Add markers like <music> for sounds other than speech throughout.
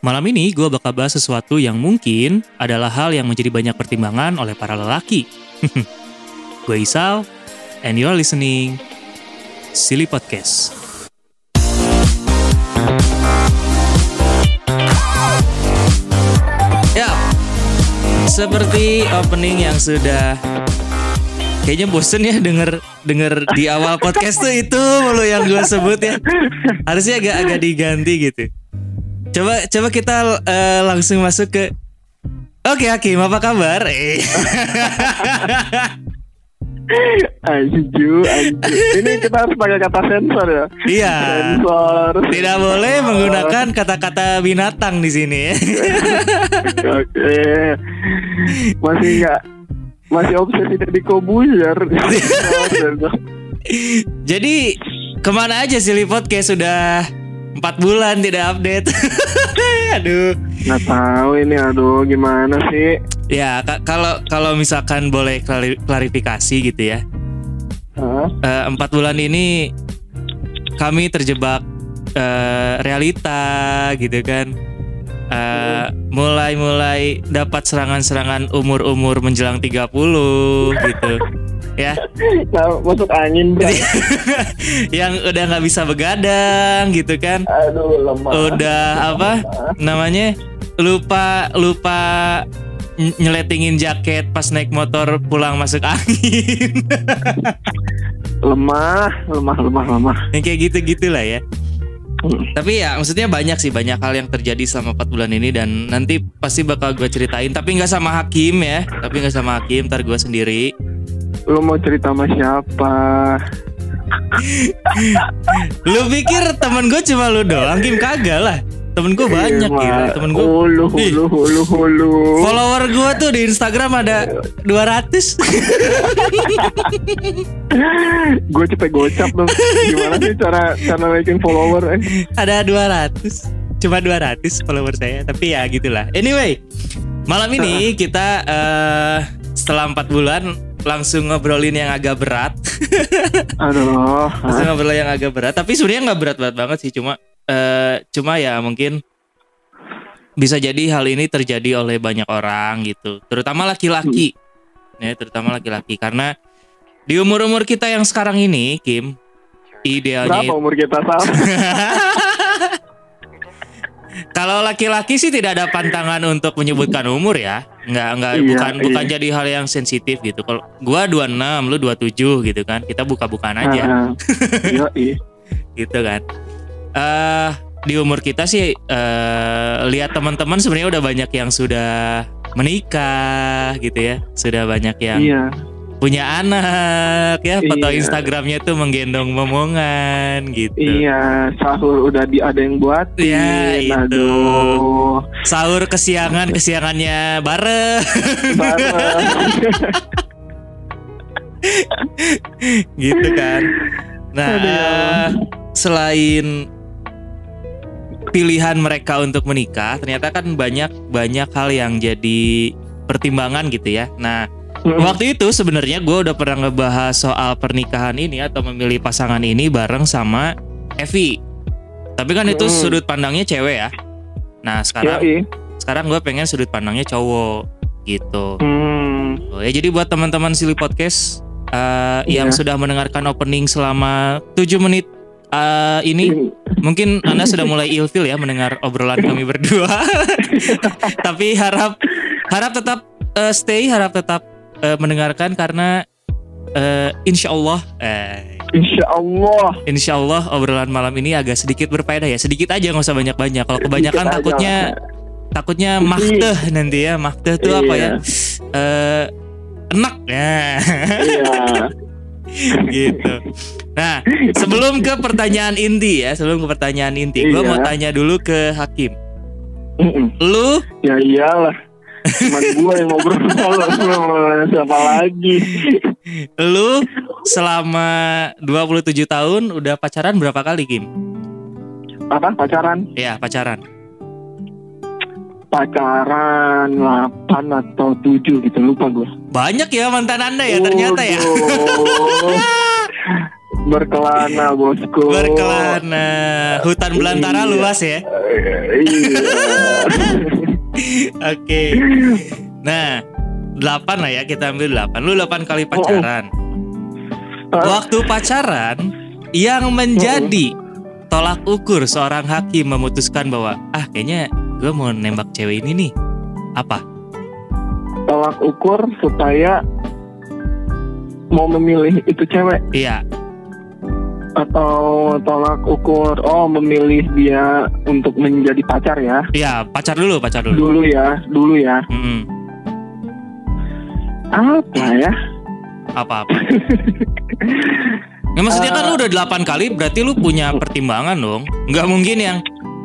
Malam ini gue bakal bahas sesuatu yang mungkin adalah hal yang menjadi banyak pertimbangan oleh para lelaki. <laughs> gue Isal, and you're listening Silly Podcast. Ya, seperti opening yang sudah kayaknya bosen ya denger denger di awal podcast tuh itu mulu yang gue sebut ya harusnya agak agak diganti gitu coba coba kita eh, langsung masuk ke oke Hakim apa kabar <laughs> eh Anju, anju. Ini kita harus pakai kata sensor ya. iya Sensor. tidak boleh menggunakan kata-kata binatang di sini <laughs> Oke. Masih nggak masih obsesi dari Kobuzer. Sensor. jadi ke mana aja sih podcast sudah empat bulan tidak update. <laughs> Aduh. Nggak tahu ini aduh gimana sih? ya ka- kalau kalau misalkan boleh klari- klarifikasi gitu ya. Hah? Eh, empat bulan ini kami terjebak eh, realita gitu kan. Eh, mulai-mulai dapat serangan-serangan umur-umur menjelang 30 gitu ya <laughs> Nah, masuk angin bro. <laughs> yang udah nggak bisa begadang gitu kan Aduh lemah. udah apa namanya lupa lupa ny- nyeletingin jaket pas naik motor pulang masuk angin <laughs> Lemah, lemah, lemah, lemah. yang kayak gitu gitulah ya Hmm. Tapi ya maksudnya banyak sih banyak hal yang terjadi selama 4 bulan ini dan nanti pasti bakal gue ceritain tapi nggak sama Hakim ya tapi nggak sama Hakim ntar gue sendiri Lu mau cerita sama siapa? lu pikir temen gue cuma lu doang Kim kagak lah temen gue banyak Iya, gila temen gue Hulu, hulu, hulu, hulu. follower gue tuh di Instagram ada 200 <laughs> gue cepet gocap dong. Gimana sih cara cara naikin follower? Eh? ada 200 cuma 200 follower saya tapi ya gitulah anyway malam ini kita eh setelah 4 bulan langsung ngobrolin yang agak berat. <laughs> Aduh. langsung ngobrol yang agak berat. Tapi sebenarnya nggak berat-berat banget sih. Cuma eh cuma ya mungkin bisa jadi hal ini terjadi oleh banyak orang gitu. Terutama laki-laki. Ya terutama laki-laki. Karena di umur-umur kita yang sekarang ini Kim idealnya Berapa umur kita sama? <laughs> Kalau laki-laki sih tidak ada pantangan untuk menyebutkan umur ya. Nggak nggak Iya, bukan iya. bukan jadi hal yang sensitif gitu. Kalau gua 26, lu 27 gitu kan. Kita buka-bukaan aja <laughs> Iya, iya. gitu kan. Eh di umur kita sih eh lihat teman-teman sebenarnya udah banyak yang sudah menikah gitu ya. Sudah banyak yang Iya. Punya anak ya. Foto Iya. Instagramnya tuh menggendong momongan gitu. Iya, sahur udah di ada yang buat. Ya, itu. Aduh. Sahur kesiangan kesiangannya bareng. Bareng. <laughs> gitu kan. Nah, Aduh, ya selain pilihan mereka untuk menikah, ternyata kan banyak banyak hal yang jadi pertimbangan gitu ya. Nah. <laughs> waktu itu sebenarnya gue udah pernah ngebahas soal pernikahan ini atau memilih pasangan ini bareng sama Evi. Tapi kan itu Mm. sudut pandangnya cewek ya. Nah, sekarang Yoi. sekarang gue pengen sudut pandangnya cowok gitu. Hmm. Oh, ya jadi buat teman-teman Silly Podcast uh, Iya. yang sudah mendengarkan opening selama 7 menit uh, ini mungkin Anda sudah mulai ilfil ya mendengar obrolan kami berdua. <laughs> Tapi harap harap tetap uh, stay, harap tetap uh, mendengarkan karena uh, insya Allah eh, Insya Allah. insya Allah obrolan malam ini agak sedikit berfaedah ya. Sedikit aja nggak usah banyak-banyak. Kalau kebanyakan Sedikit aja. takutnya takutnya Sedih. mahteh nanti ya. Mahteh tuh apa ya? Iya. Eh enak ya. Iya. <laughs> gitu. Nah, sebelum ke pertanyaan inti ya, sebelum ke pertanyaan inti, gue Iya. mau tanya dulu ke Hakim. Mm-mm. Lu Ya iyalah. Cuman gue yang ngobrol sama siapa lagi. lu selama 27 tahun udah pacaran berapa kali, Kim? Apa pacaran? Ya, pacaran. Pacaran 8 atau 7 gitu lupa gue. Banyak ya mantan Anda ya ternyata ya. <laughs> Berkelana bosku. Berkelana. Hutan belantara Iya. luas ya. Iya. <laughs> Oke. Nah, 8 lah ya kita ambil 8. Lu 8 kali pacaran. Ah, Waktu pacaran yang menjadi tolak ukur seorang hakim memutuskan bahwa ah kayaknya gue mau nembak cewek ini nih. Apa? Tolak ukur supaya mau memilih itu cewek Iya, atau tolak ukur oh memilih dia untuk menjadi pacar ya. iya pacar dulu, pacar dulu. Dulu ya, dulu ya. Mm-mm. Apa ya? Apa-apa. Ya maksudnya kan lu udah 8 kali berarti lu punya pertimbangan dong. Nggak mungkin yang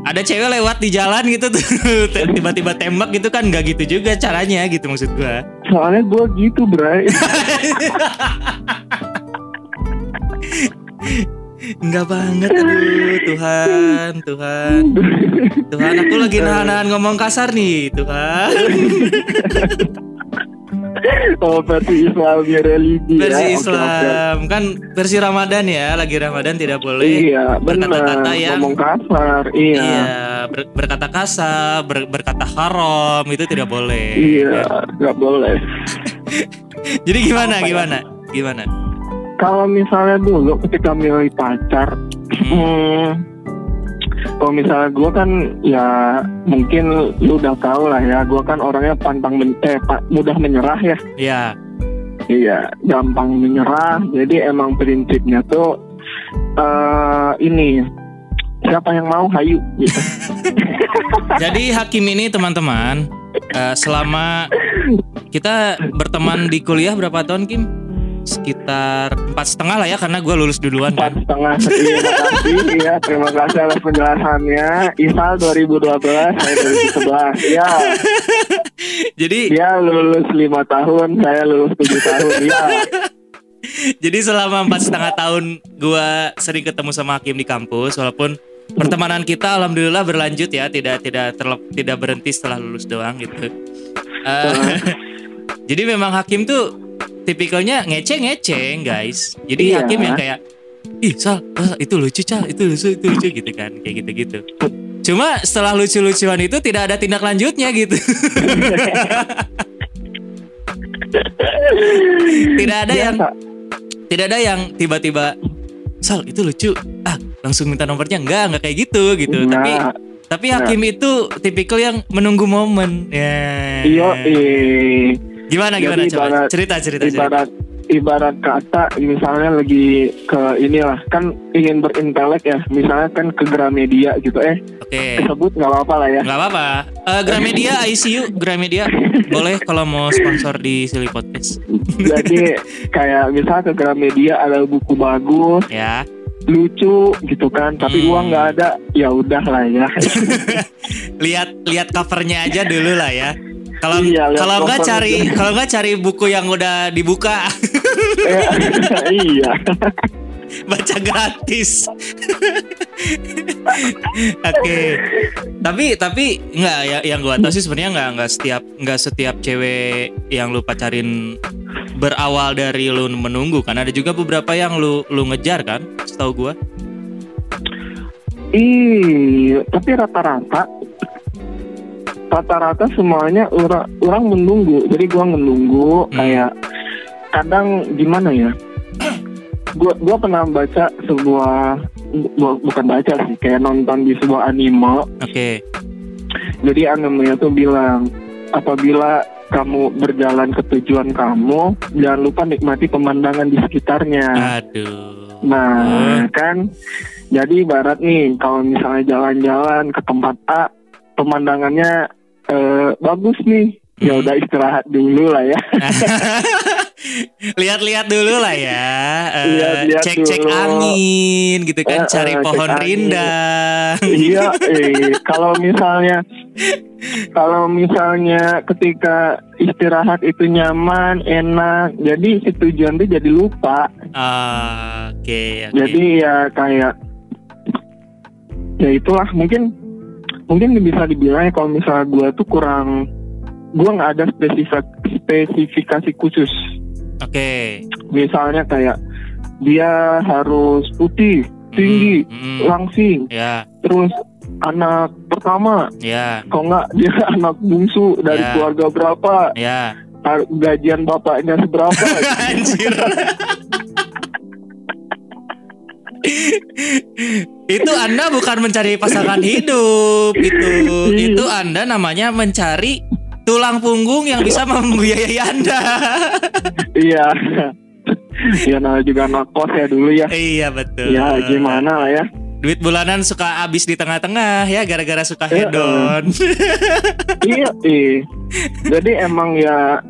ada cewek lewat di jalan gitu tuh <laughs> tiba-tiba tembak gitu kan nggak gitu juga caranya gitu maksud gua. Soalnya gue gitu, Bray. <laughs> Enggak banget aduh Tuhan Tuhan Tuhan aku lagi nahan-nahan ngomong kasar nih Tuhan oh, versi Islamnya religi Versi ya. Islam Kan versi Ramadan ya Lagi Ramadan tidak boleh Iya, berkata-kata yang Ngomong kasar. Iya. Iya ber- Berkata kasar ber- Berkata haram Itu tidak boleh Iya, nggak boleh. <laughs> Jadi gimana Apa ya? gimana Gimana Kalau misalnya dulu ketika milih pacar, Hmm, hmm, kalau misalnya gue kan ya mungkin lu udah tahu lah ya, gue kan orangnya pantang men- eh, mudah menyerah ya. Iya Iya, gampang menyerah. Jadi emang prinsipnya tuh eh ini siapa yang mau hayu gitu. <laughs> Jadi hakim ini teman-teman eh, Selama Kita berteman di kuliah berapa tahun Kim? Sekitar empat setengah lah ya Karena gue lulus duluan Empat kan. setengah Iya, terima kasih <laughs> ya terima kasih atas penjelasannya. Isal 2012 saya 2011 ya Jadi dia lulus lima tahun saya lulus tujuh tahun ya <laughs> Jadi selama empat setengah tahun gue sering ketemu sama Hakim di kampus, walaupun pertemanan kita alhamdulillah berlanjut ya, tidak tidak terlep- tidak berhenti setelah lulus doang gitu. Eh, <laughs> jadi memang Hakim tuh tipikalnya ngeceng-ngeceng guys. Jadi Iya. Hakim yang kayak ih sal, Sal, itu lucu cal, itu lucu, itu lucu gitu kan, kayak gitu-gitu. Cuma setelah lucu-lucuan itu tidak ada tindak lanjutnya gitu. <laughs> tidak ada yang Biasa. tidak ada yang tiba-tiba Sal itu lucu ah langsung minta nomornya enggak enggak kayak gitu gitu Nah, tapi tapi hakim itu tipikal yang menunggu momen ya Iya, eh, gimana gimana Jadi coba? ibarat- cerita cerita cerita. ibarat ibarat kata misalnya lagi ke inilah kan ingin berintelek ya. Misalnya kan ke Gramedia gitu eh. Oke. Disebut nggak apa-apa lah ya. Nggak apa-apa. Eh, Gramedia <laughs> ICU Gramedia. Boleh kalau mau sponsor di Silly Podcast. Jadi kayak misalnya ke Gramedia ada buku bagus ya. lucu gitu kan tapi Hmm. uang nggak ada ya udah lah ya. <laughs> Lihat lihat covernya aja dulu lah ya kalau Iya, kalau nggak cari aja. kalau nggak cari buku yang udah dibuka Eh, <laughs> iya baca gratis. Oke. Tapi tapi nggak ya yang gua tahu sih sebenarnya nggak nggak setiap nggak setiap cewek yang lu pacarin berawal dari lu menunggu kan ada juga beberapa yang lu lu ngejar kan setahu gua. Iya, tapi rata-rata rata-rata semuanya orang orang menunggu. Jadi gua menunggu Hmm. kayak kadang gimana ya? Gua gua pernah baca sebuah bu- bukan baca sih, kayak nonton di sebuah anime. Oke. Jadi animenya tuh bilang apabila kamu berjalan ke tujuan kamu, jangan lupa nikmati pemandangan di sekitarnya. Aduh. Nah, kan jadi ibarat nih kalau misalnya jalan-jalan ke tempat A, pemandangannya eh, bagus nih. Ya Hmm. udah istirahat dulu lah ya. <laughs> Lihat-lihat dulu lah ya. Eh, Lihat-lihat Cek-cek dulu. angin gitu kan, Eh, cari pohon rindang. <laughs> iya, eh kalau misalnya kalau misalnya ketika istirahat itu nyaman, enak, jadi si tujuan tuh jadi lupa. Ah, Oke, oke. Jadi ya kayak ya itulah mungkin mungkin bisa dibilang ya kalau misalnya gue tuh kurang gue nggak ada spesifik spesifikasi khusus Oke. misalnya kayak dia harus putih, tinggi, Hmm, hmm. langsing, Ya, terus anak pertama, ya, kalau nggak dia <laughs> anak bungsu dari Ya. keluarga berapa, ya. har- gajian bapaknya seberapa. <laughs> Anjir. Itu Anda bukan mencari pasangan hidup itu. Itu Anda namanya mencari tulang punggung yang bisa membiayai Anda. iya. ya nah juga anak kos ya dulu ya. iya betul. Ya gimana lah ya. Duit bulanan suka habis di tengah-tengah ya gara-gara suka Iya. hedon. iya, iya. Jadi emang ya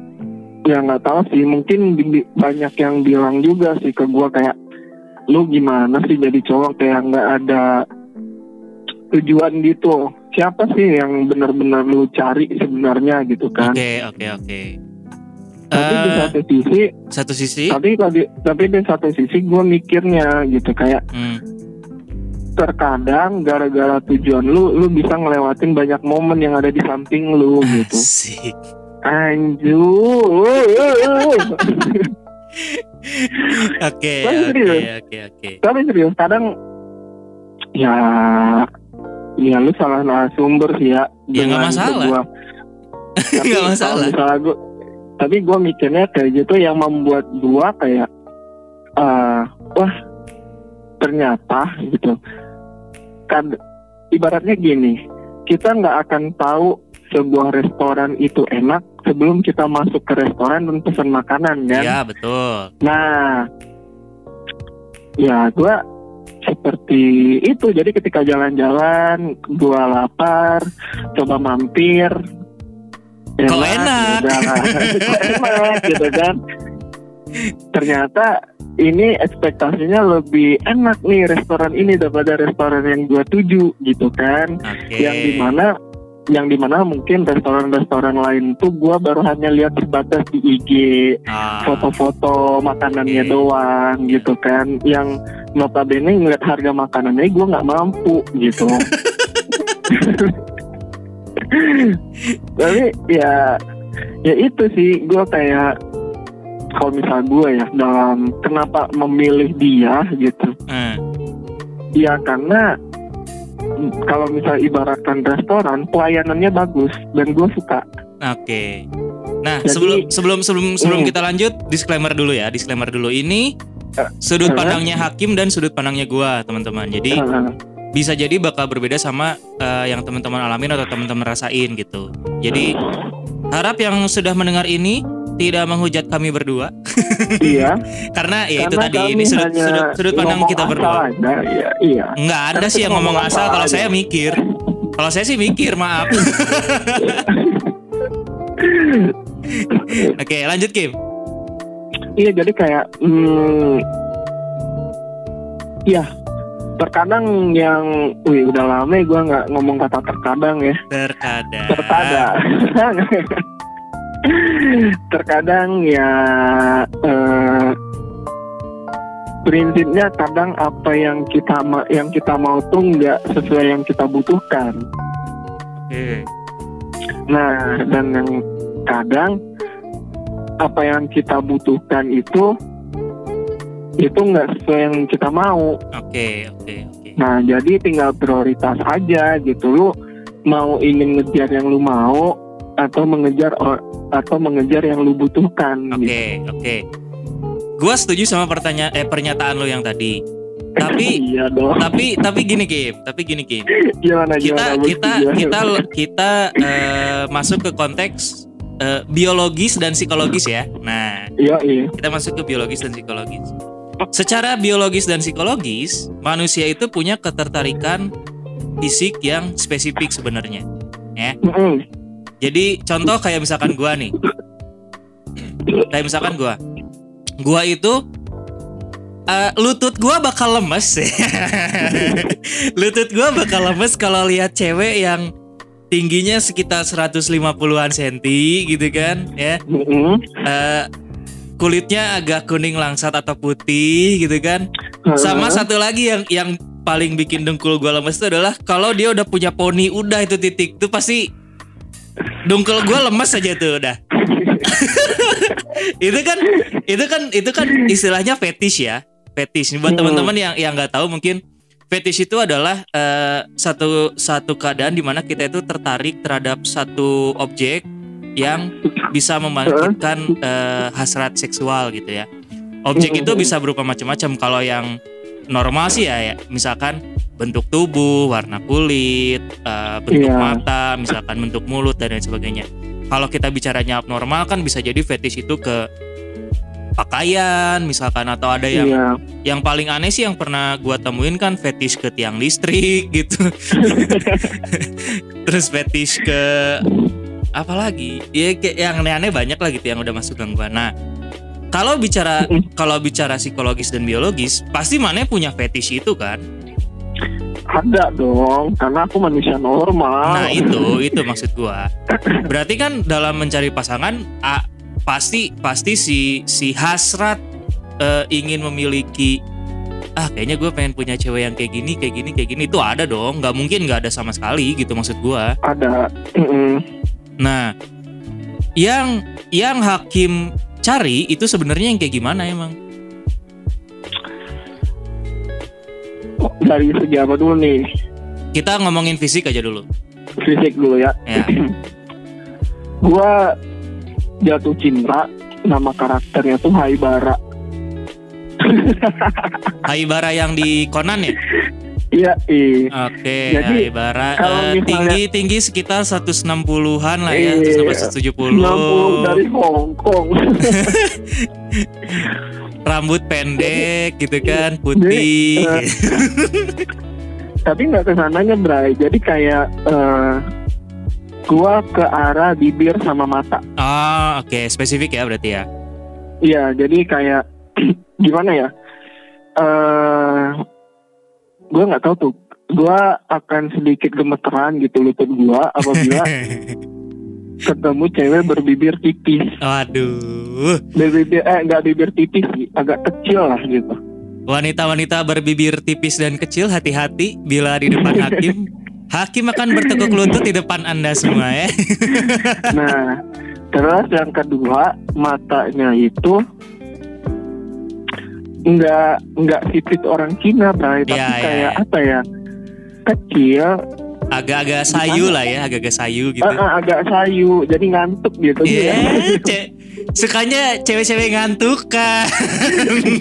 ya nggak tahu sih mungkin banyak yang bilang juga sih ke gua kayak lu gimana sih jadi cowok kayak nggak ada tujuan gitu? Siapa sih yang benar-benar lu cari sebenarnya gitu kan? Oke, oke, oke. tapi di Eh, satu sisi satu sisi? tapi di- tapi di satu sisi gue mikirnya gitu kayak hmm, terkadang gara-gara tujuan lu lu bisa ngelewatin banyak momen yang ada di samping lu gitu. Asik. anjur <laughs> Oke, oke, oke, oke. tapi serius kadang ya ya lu salah narasumber sih ya Ya, nggak masalah. sebuah- <laughs> tapi kalau masalah. misalnya gua- tapi gue mikirnya kayak gitu yang membuat gua kayak eh wah ternyata gitu kan ibaratnya gini kita nggak akan tahu sebuah restoran itu enak sebelum kita masuk ke restoran dan pesan makanan kan Ya, betul. Nah, ya gue seperti itu. Jadi ketika jalan-jalan, gue lapar, coba mampir. Kok enak? <laughs> Kok enak gitu kan. Ternyata ini ekspektasinya lebih enak nih restoran ini daripada restoran yang gue tuju gitu kan Oke. yang di mana yang di mana mungkin restoran-restoran lain tuh gua baru hanya lihat sebatas di IG Ah, foto-foto makanannya Oke. doang gitu kan. Yang notabene ngeliat harga makanannya gue nggak mampu gitu. <laughs> Tapi ya ya itu sih gue kayak kalau misal gue ya dalam kenapa memilih dia gitu. Eh, ya karena kalau misal ibaratkan restoran pelayanannya bagus dan gue suka Oke. Nah, Jadi- sebelum sebelum sebelum sebelum Hmm. kita lanjut, disclaimer dulu ya, disclaimer dulu. Ini Eh, sudut eh. pandangnya Hakim dan sudut pandangnya gua, teman-teman. Jadi Nah, bisa jadi bakal berbeda sama eh, yang teman-teman alamin atau teman-teman rasain gitu. Jadi harap yang sudah mendengar ini tidak menghujat kami berdua iya <laughs> karena ya itu tadi ini sudut, sudut, sudut pandang kita berdua. aja, iya, iya. Enggak ada Karena sih yang ngomong asal kalau saya mikir. Kalau saya sih mikir, maaf. <laughs> Oke, lanjut Kim. Iya jadi kayak hmm, Iya Terkadang yang Wih udah lama gue nggak ngomong kata terkadang ya Terkadang. Terkadang <laughs> <laughs> Terkadang ya eh, Prinsipnya kadang apa yang kita ma- yang kita mau tuh nggak sesuai yang kita butuhkan. Oke. Nah, dan yang kadang apa yang kita butuhkan itu itu nggak sesuai yang kita mau. Oke, oke, oke. Nah, jadi tinggal prioritas aja gitu. Lu mau ingin ngejar yang lu mau atau mengejar atau mengejar yang lu butuhkan. Oke, Gitu. oke. Gua setuju sama pertanyaan eh pernyataan lo yang tadi. Tapi <laughs> iya dong. tapi tapi gini Kim, tapi gini Kim. Gimana Kita gimana? Kita Gimana? kita kita eh, masuk ke konteks eh, biologis dan psikologis ya. Nah, Iya iya. kita masuk ke biologis dan psikologis. Secara biologis dan psikologis, manusia itu punya ketertarikan fisik yang spesifik sebenarnya. Mm-mm. Jadi contoh kayak misalkan gua nih. Kayak misalkan gua. Gua itu eh, lutut gua bakal lemes. <laughs> lutut gua bakal lemes kalau lihat cewek yang tingginya sekitar 150-an senti gitu kan, ya. Eh, kulitnya agak kuning langsat atau putih gitu kan. Sama satu lagi yang yang paling bikin dengkul gua lemes itu adalah kalau dia udah punya poni udah itu titik tuh pasti dengkul gua lemes aja tuh udah. <laughs> itu kan itu kan itu kan istilahnya fetish ya. fetish. Buat Hmm. teman-teman yang yang nggak tahu mungkin fetish itu adalah eh, satu satu keadaan di mana kita itu tertarik terhadap satu objek yang bisa membangkitkan eh, hasrat seksual gitu ya. Objek Hmm. itu bisa berupa macam-macam. Kalau yang normal sih ya, ya misalkan bentuk tubuh, warna kulit, eh, bentuk Iya. mata, misalkan bentuk mulut dan lain sebagainya. Kalau kita bicaranya abnormal kan bisa jadi fetish itu ke pakaian misalkan atau ada yang Iya. yang paling aneh sih yang pernah gua temuin kan fetish ke tiang listrik <laughs> gitu. Terus fetish ke apa lagi? Ya kayak yang aneh-aneh banyak lah gitu yang udah masuk gangguan. Nah, kalau bicara kalau bicara psikologis dan biologis, pasti mana punya fetish itu kan? Ada dong, karena aku manusia normal. Nah, itu <laughs> itu maksud gua. Berarti kan dalam mencari pasangan a- pasti pasti si si hasrat eh, ingin memiliki ah kayaknya gue pengen punya cewek yang kayak gini kayak gini kayak gini itu ada dong nggak mungkin nggak ada sama sekali gitu maksud gua Ada. Nah yang yang hakim cari itu sebenarnya yang kayak gimana emang Dari segi apa dulu nih? kita ngomongin fisik aja dulu Fisik dulu ya. ya <clears throat> Gua jatuh cinta nama karakternya tuh Haibara. <laughs> Haibara yang di Conan ya Iya, iya. Oke, Jadi, Haibara kalau eh, misalnya- tinggi tinggi sekitar 160-an lah ya, Iya, 170. 60 dari Hong Kong. <laughs> Rambut pendek gitu kan, putih. Jadi, eh, Tapi nggak ke sananya Bray. Jadi kayak eh, gua ke arah bibir sama mata. Ah, oke, spesifik ya berarti ya. Iya, jadi kayak <clears throat> gimana ya? Eh, gua nggak tahu tuh. Gua akan sedikit gemeteran gitu lutut gua apabila <laughs> ketemu cewek berbibir tipis. Waduh. Berbibir eh nggak bibir tipis sih, agak kecil lah gitu. Wanita-wanita berbibir tipis dan kecil hati-hati bila di depan hakim. <laughs> Hakim akan bertekuk lutut di depan Anda semua ya. Nah, terus yang kedua matanya itu nggak nggak sipit orang Cina, Bray, tapi Iya, iya, kayak iya. apa ya? Kecil, Agak-agak sayu lah ya, agak-agak sayu gitu. eh, eh, agak sayu, jadi ngantuk gitu. Iya, dia. <laughs> ce- sukanya cewek-cewek ngantuk kan.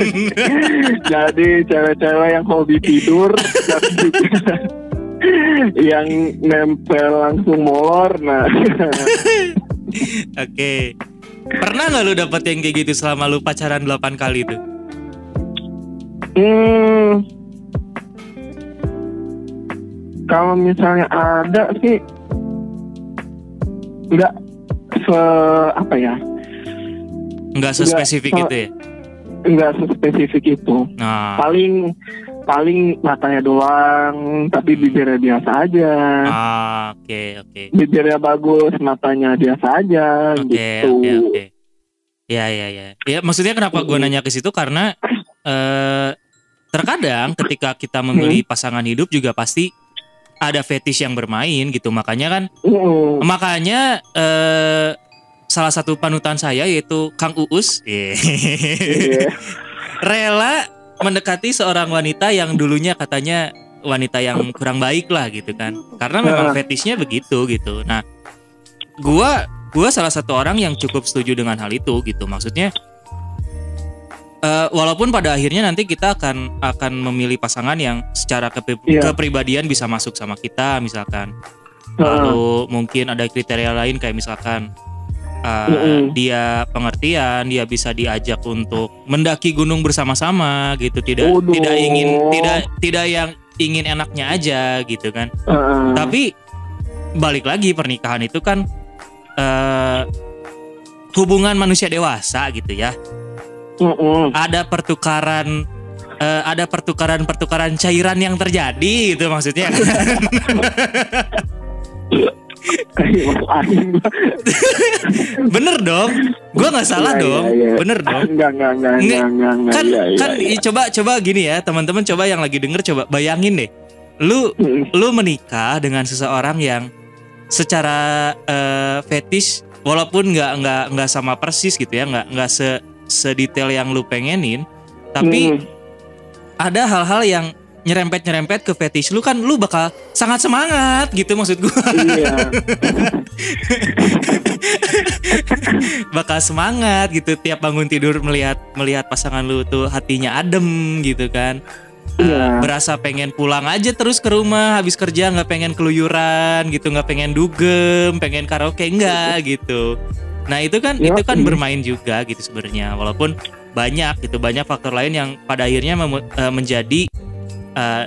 <laughs> jadi cewek-cewek yang hobi tidur, yang nempel langsung molor. Nah, <laughs> Oke. Pernah nggak lu dapet yang kayak gitu selama lu pacaran 8 kali itu? Hmm, kalau misalnya ada sih nggak se apa ya Nggak sespesifik itu ya? nggak spesifik itu Nah, paling paling matanya doang tapi bibirnya biasa aja ah, oke oke. bibirnya bagus matanya biasa aja Oke gitu oke oke. Ya ya ya. Ya maksudnya kenapa gue Mm-mm. nanya ke situ karena eh terkadang ketika kita memilih Hmm. pasangan hidup juga pasti ada fetish yang bermain gitu. Makanya kan Mm-mm. makanya eh salah satu panutan saya yaitu Kang Uus Iya. rela mendekati seorang wanita yang dulunya katanya wanita yang kurang baik lah gitu kan karena memang Ah. fetishnya begitu gitu nah gua gua salah satu orang yang cukup setuju dengan hal itu gitu maksudnya eh, walaupun pada akhirnya nanti kita akan akan memilih pasangan yang secara kepe- Iya. kepribadian bisa masuk sama kita misalkan lalu mungkin ada kriteria lain kayak misalkan uh, Mm-mm. dia pengertian dia bisa diajak untuk mendaki gunung bersama-sama gitu tidak tidak ingin tidak tidak yang ingin enaknya aja gitu kan Heeh. tapi balik lagi pernikahan itu kan uh, hubungan manusia dewasa gitu ya Mm-mm. ada pertukaran eh, ada pertukaran-pertukaran cairan yang terjadi gitu maksudnya. <laughs> Bener dong. Gua nggak salah Iya, iya, dong. iya. bener dong. Enggak, enggak, enggak, Nggak, enggak, enggak, enggak. kan kan coba coba gini ya teman-teman coba yang lagi denger coba bayangin deh. Lu lu menikah dengan seseorang yang secara eh, fetish walaupun nggak nggak nggak sama persis gitu ya nggak nggak se sedetail yang lu pengenin tapi Mm-mm. ada hal-hal yang nyerempet-nyerempet ke fetish lu kan lu bakal sangat semangat gitu maksud gua. iya <laughs> bakal semangat gitu tiap bangun tidur melihat melihat pasangan lu tuh hatinya adem gitu kan. Eh, Iya. berasa pengen pulang aja terus ke rumah habis kerja nggak pengen keluyuran gitu nggak pengen dugem pengen karaoke enggak gitu nah itu kan Iya itu kan bermain juga gitu sebenarnya walaupun banyak gitu banyak faktor lain yang pada akhirnya eh, menjadi eh,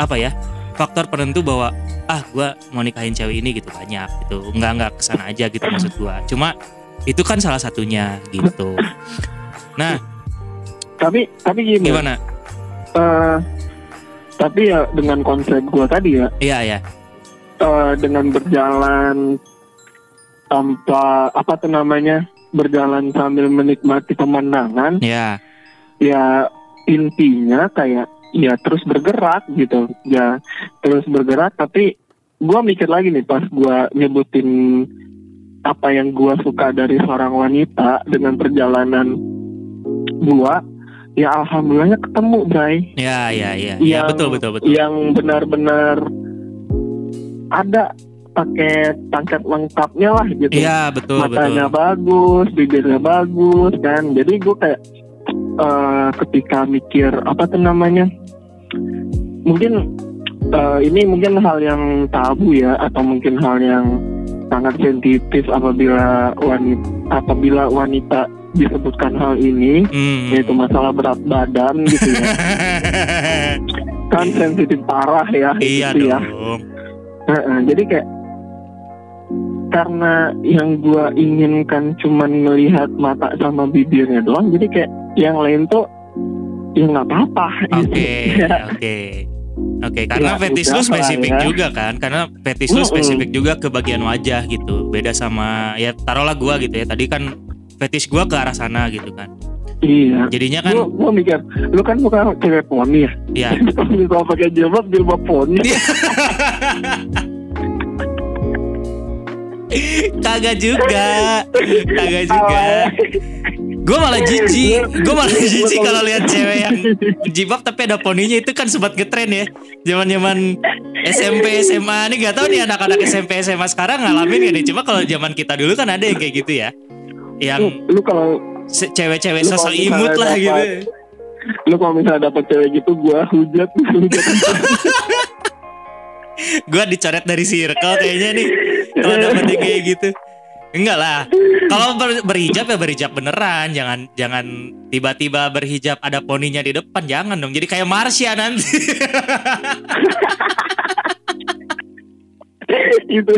apa ya faktor penentu bahwa ah gua mau nikahin cewek ini gitu banyak gitu. Nggak nggak ke sana aja gitu maksud gua. Cuma itu kan salah satunya gitu. Nah tapi tapi gini. Gimana? Eh, tapi ya dengan konsep gua tadi ya. Iya ya eh, dengan berjalan tanpa apa tuh namanya berjalan sambil menikmati pemandangan ya. ya intinya kayak ya terus bergerak gitu. Ya terus bergerak tapi gua mikir lagi nih pas gua nyebutin apa yang gua suka dari seorang wanita dengan perjalanan gua ya alhamdulillahnya ketemu Bray. Ya ya ya. Ya betul betul betul. yang benar-benar ada pakai paket lengkapnya lah gitu Iya betul matanya betul. bagus, bibirnya bagus kan. Jadi gue kayak eh, ketika mikir apa tuh namanya, mungkin eh, ini mungkin hal yang tabu ya atau mungkin hal yang sangat sensitif apabila wanita apabila wanita disebutkan hal ini Hmm. yaitu masalah berat badan gitu ya <laughs> kan sensitif parah ya iya gitu ya dong. Heeh, jadi kayak karena yang gua inginkan cuman melihat mata sama bibirnya doang jadi kayak yang lain tuh ya nggak apa-apa Oke <laughs> Ya. oke. Oke karena Ya, fetish lu spesifik ya. juga kan? Karena fetish lu spesifik juga ke bagian wajah gitu. Beda sama ya taruhlah gua gitu ya. Tadi kan fetish gua ke arah sana gitu kan. Iya. Jadinya kan gua, gua mikir lu kan bukan cewek poni ya? Ya <laughs> kalau pakai jilbab jilbab poni. Iya. <laughs> kagak juga. Kagak juga. Gue malah jijik. Gue malah jijik kalau lihat cewek yang jilbab tapi ada poninya itu kan sempat ngetren ya. Zaman zaman SMP SMA ini gak tahu nih anak-anak SMP SMA sekarang ngalamin gak nih? Cuma kalau zaman kita dulu kan ada yang kayak gitu ya. Yang lu, lu kalau cewek-cewek sosok imut lah gitu. lu kalau misalnya dapet cewek gitu gua hujat hujat <laughs> gue dicoret dari circle kayaknya nih. Kalau dapet yang kayak gitu. Enggak lah. Kalau ber- berhijab ya berhijab beneran. Jangan jangan tiba-tiba berhijab ada poninya di depan. Jangan dong. Jadi kayak Marsha nanti. Itu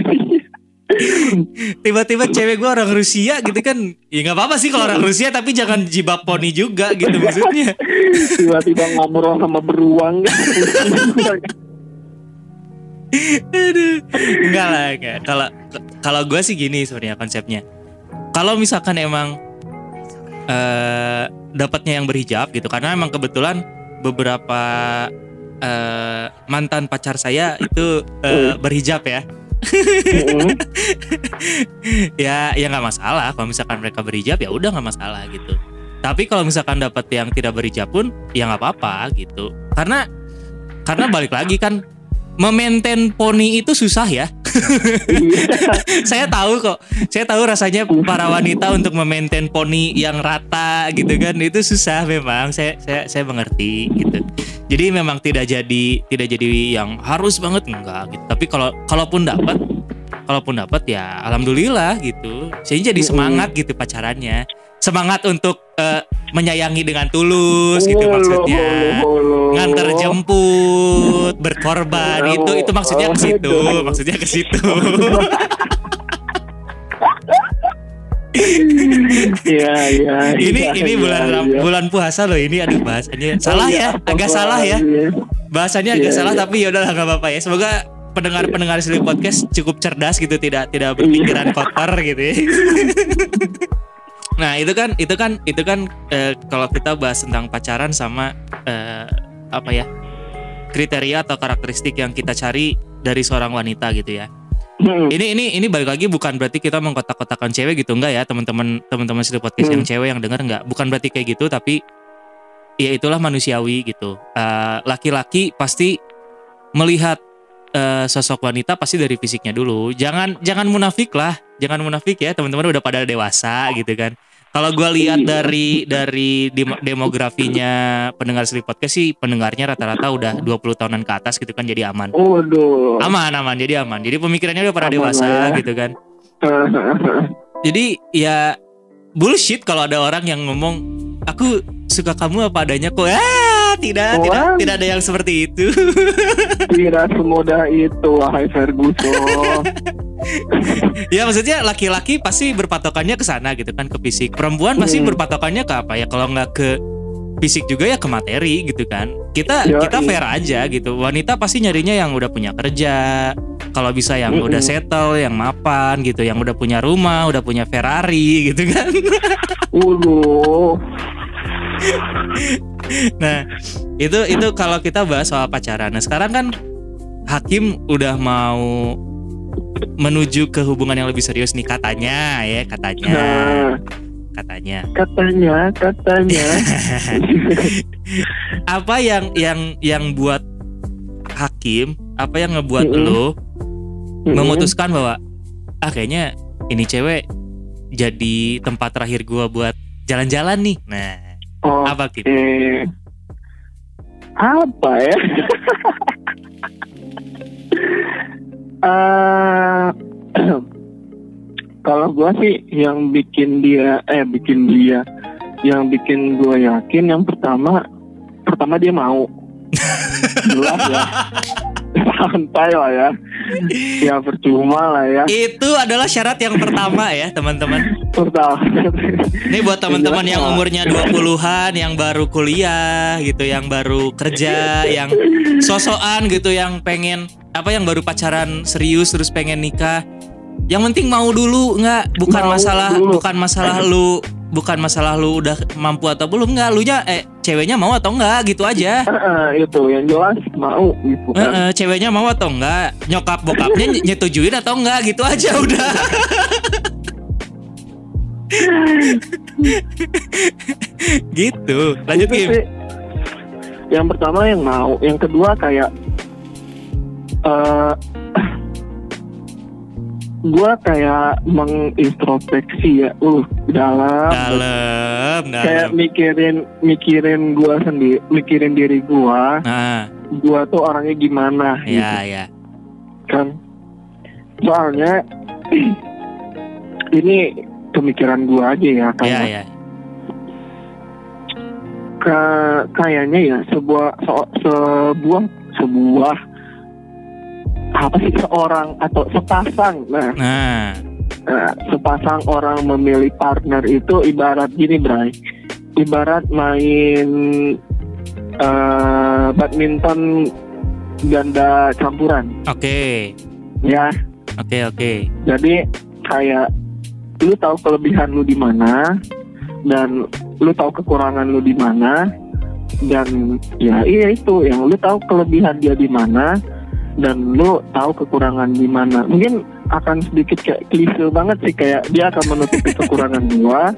tiba-tiba cewek gue orang Rusia gitu kan. Ya nggak apa-apa sih kalau orang Rusia tapi jangan jibab poni juga gitu maksudnya. Tiba-tiba ngobrol sama beruang <laughs> Aduh. enggak lah enggak kalau kalau gue sih gini sebenarnya konsepnya. Kalau misalkan emang eh dapatnya yang berhijab gitu karena emang kebetulan beberapa eh, mantan pacar saya itu eh, berhijab ya. <laughs> Ya ya nggak masalah. Kalau misalkan mereka berhijab ya udah nggak masalah gitu. Tapi kalau misalkan dapat yang tidak berhijab pun ya nggak apa-apa gitu. Karena karena balik lagi kan memaintain poni itu susah ya. <laughs> Saya tahu kok. Saya tahu rasanya para wanita untuk memaintain poni yang rata gitu kan. Itu susah memang. Saya saya saya mengerti gitu. Jadi memang tidak jadi tidak jadi yang harus banget. Enggak gitu. Tapi kalau kalaupun dapat kalaupun dapat ya alhamdulillah gitu. Saya jadi semangat gitu pacarannya semangat untuk eh, menyayangi dengan tulus gitu maksudnya. nganter jemput berkorban itu itu maksudnya ke situ maksudnya ke situ. Iya iya. ini iya, ini iya, bulan Ram- iya. bulan puasa loh ini aduh bahasanya salah ya agak salah ya. bahasanya agak salah tapi ya udahlah nggak apa-apa ya. Semoga pendengar-pendengar Silly Podcast cukup cerdas gitu tidak tidak berpikiran kotor gitu ya. <laughs> nah itu kan itu kan itu kan eh, kalau kita bahas tentang pacaran sama eh, apa ya kriteria atau karakteristik yang kita cari dari seorang wanita gitu ya Hmm. ini ini ini balik lagi bukan berarti kita mengkotak-kotakan cewek gitu enggak ya teman-teman teman-teman Silly Podcast yang Hmm. cewek yang dengar enggak bukan berarti kayak gitu tapi ya itulah manusiawi gitu. Eh, Laki-laki pasti melihat eh, sosok wanita pasti dari fisiknya dulu. Jangan jangan munafik lah, jangan munafik ya teman-teman udah pada dewasa gitu kan. Kalau gua lihat Iya. dari dari demo- demografinya pendengar Sleep Podcast sih pendengarnya rata-rata udah 20 tahunan ke atas gitu kan jadi aman. Waduh. Aman aman jadi aman. Jadi pemikirannya udah pada Aman dewasa ya. gitu kan. <laughs> Jadi ya bullshit kalau ada orang yang ngomong aku suka kamu apa adanya kok. Ah, tidak, tidak, Wah. tidak ada yang seperti itu. <laughs> Tidak semudah itu, wahai Ferguson. <laughs> ya maksudnya laki-laki pasti berpatokannya ke sana gitu kan ke fisik. Perempuan pasti Hmm. berpatokannya ke apa ya? Kalau nggak ke fisik juga ya ke materi gitu kan. Kita Yoi. kita fair aja gitu. Wanita pasti nyarinya yang udah punya kerja. Kalau bisa yang Mm-mm. udah settle, yang mapan gitu, yang udah punya rumah, udah punya Ferrari gitu kan. Waduh. <laughs> Nah, itu itu kalau kita bahas soal pacaran. Nah, sekarang kan hakim udah mau menuju ke hubungan yang lebih serius nih katanya ya, katanya. Nah, Katanya. katanya, katanya. <laughs> Apa yang yang yang buat hakim, apa yang ngebuat Mm-mm. lo Mm-mm. memutuskan bahwa ah kayaknya ini cewek jadi tempat terakhir gua buat jalan-jalan nih. Nah, Oh, apa gitu? eh, apa ya? <laughs> Eh, <clears throat> kalau gua sih yang bikin dia, eh bikin dia, yang bikin gua yakin yang pertama, pertama dia mau, <laughs> jelas ya, santai lah ya, ya percuma lah ya, Itu adalah syarat yang pertama ya, teman-teman. pertama. Ini buat teman-teman yang umurnya 20-an, yang baru kuliah gitu, yang baru kerja, yang sosokan gitu, yang pengen apa yang baru pacaran serius terus pengen nikah. Yang penting mau dulu nggak? Bukan Mau masalah dulu. bukan masalah lu. Bukan masalah lu udah mampu atau belum nggak? Lu nya eh ceweknya mau atau enggak gitu aja. Eh, itu. Yang jelas mau gitu kan. eh, ceweknya mau atau enggak nyokap bokapnya ny- nyetujuin atau enggak gitu aja <laughs> udah. Gitu. Lanjut Kim. yang pertama yang mau. Yang kedua kayak eh gua kayak mengintrospeksi ya uh dalam. Dalam kayak mikirin mikirin gua sendiri mikirin diri gua. Nah gua tuh orangnya gimana gitu. ya ya kan? Soalnya <clears throat> ini pemikiran gua aja ya ya kayak ya ke- kayaknya ya sebuah se- sebuah sebuah apa sih seorang atau sepasang. Nah nah. eh, sepasang orang memilih partner itu ibarat gini Bray. Ibarat main eh, badminton ganda campuran. Oke. Ya. Oke oke. Jadi kayak lu tahu kelebihan lu di mana dan lu tahu kekurangan lu di mana dan ya iya itu. Yang lu tahu kelebihan dia di mana dan lu tahu kekurangan di mana. Mungkin akan sedikit kayak klise banget sih kayak dia akan menutupi <laughs> kekurangan gua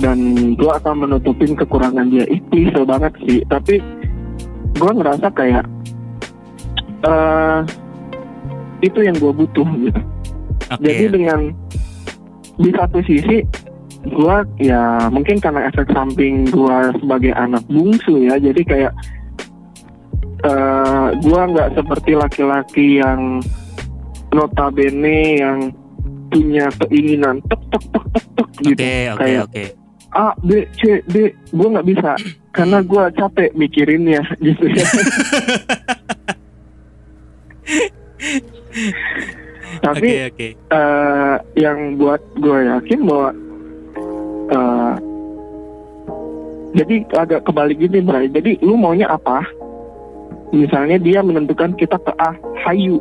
dan gua akan menutupin kekurangan dia. Ih, klise banget sih. Tapi gua ngerasa kayak eh itu yang gua butuh gitu. Oke. Jadi dengan di satu sisi gua ya mungkin karena efek samping gua sebagai anak bungsu ya jadi kayak eh gua nggak seperti laki-laki yang notabene yang punya keinginan tek tek tek tek tek gitu. Oke kayak oke. A B C D gua nggak bisa. Karena gua capek mikirinnya <laughs> gitu ya. Tapi oke oke. eh yang buat gue yakin bahwa eh jadi agak kebalik gini Bray. Jadi lu maunya apa? Misalnya dia menentukan kita ke A hayu.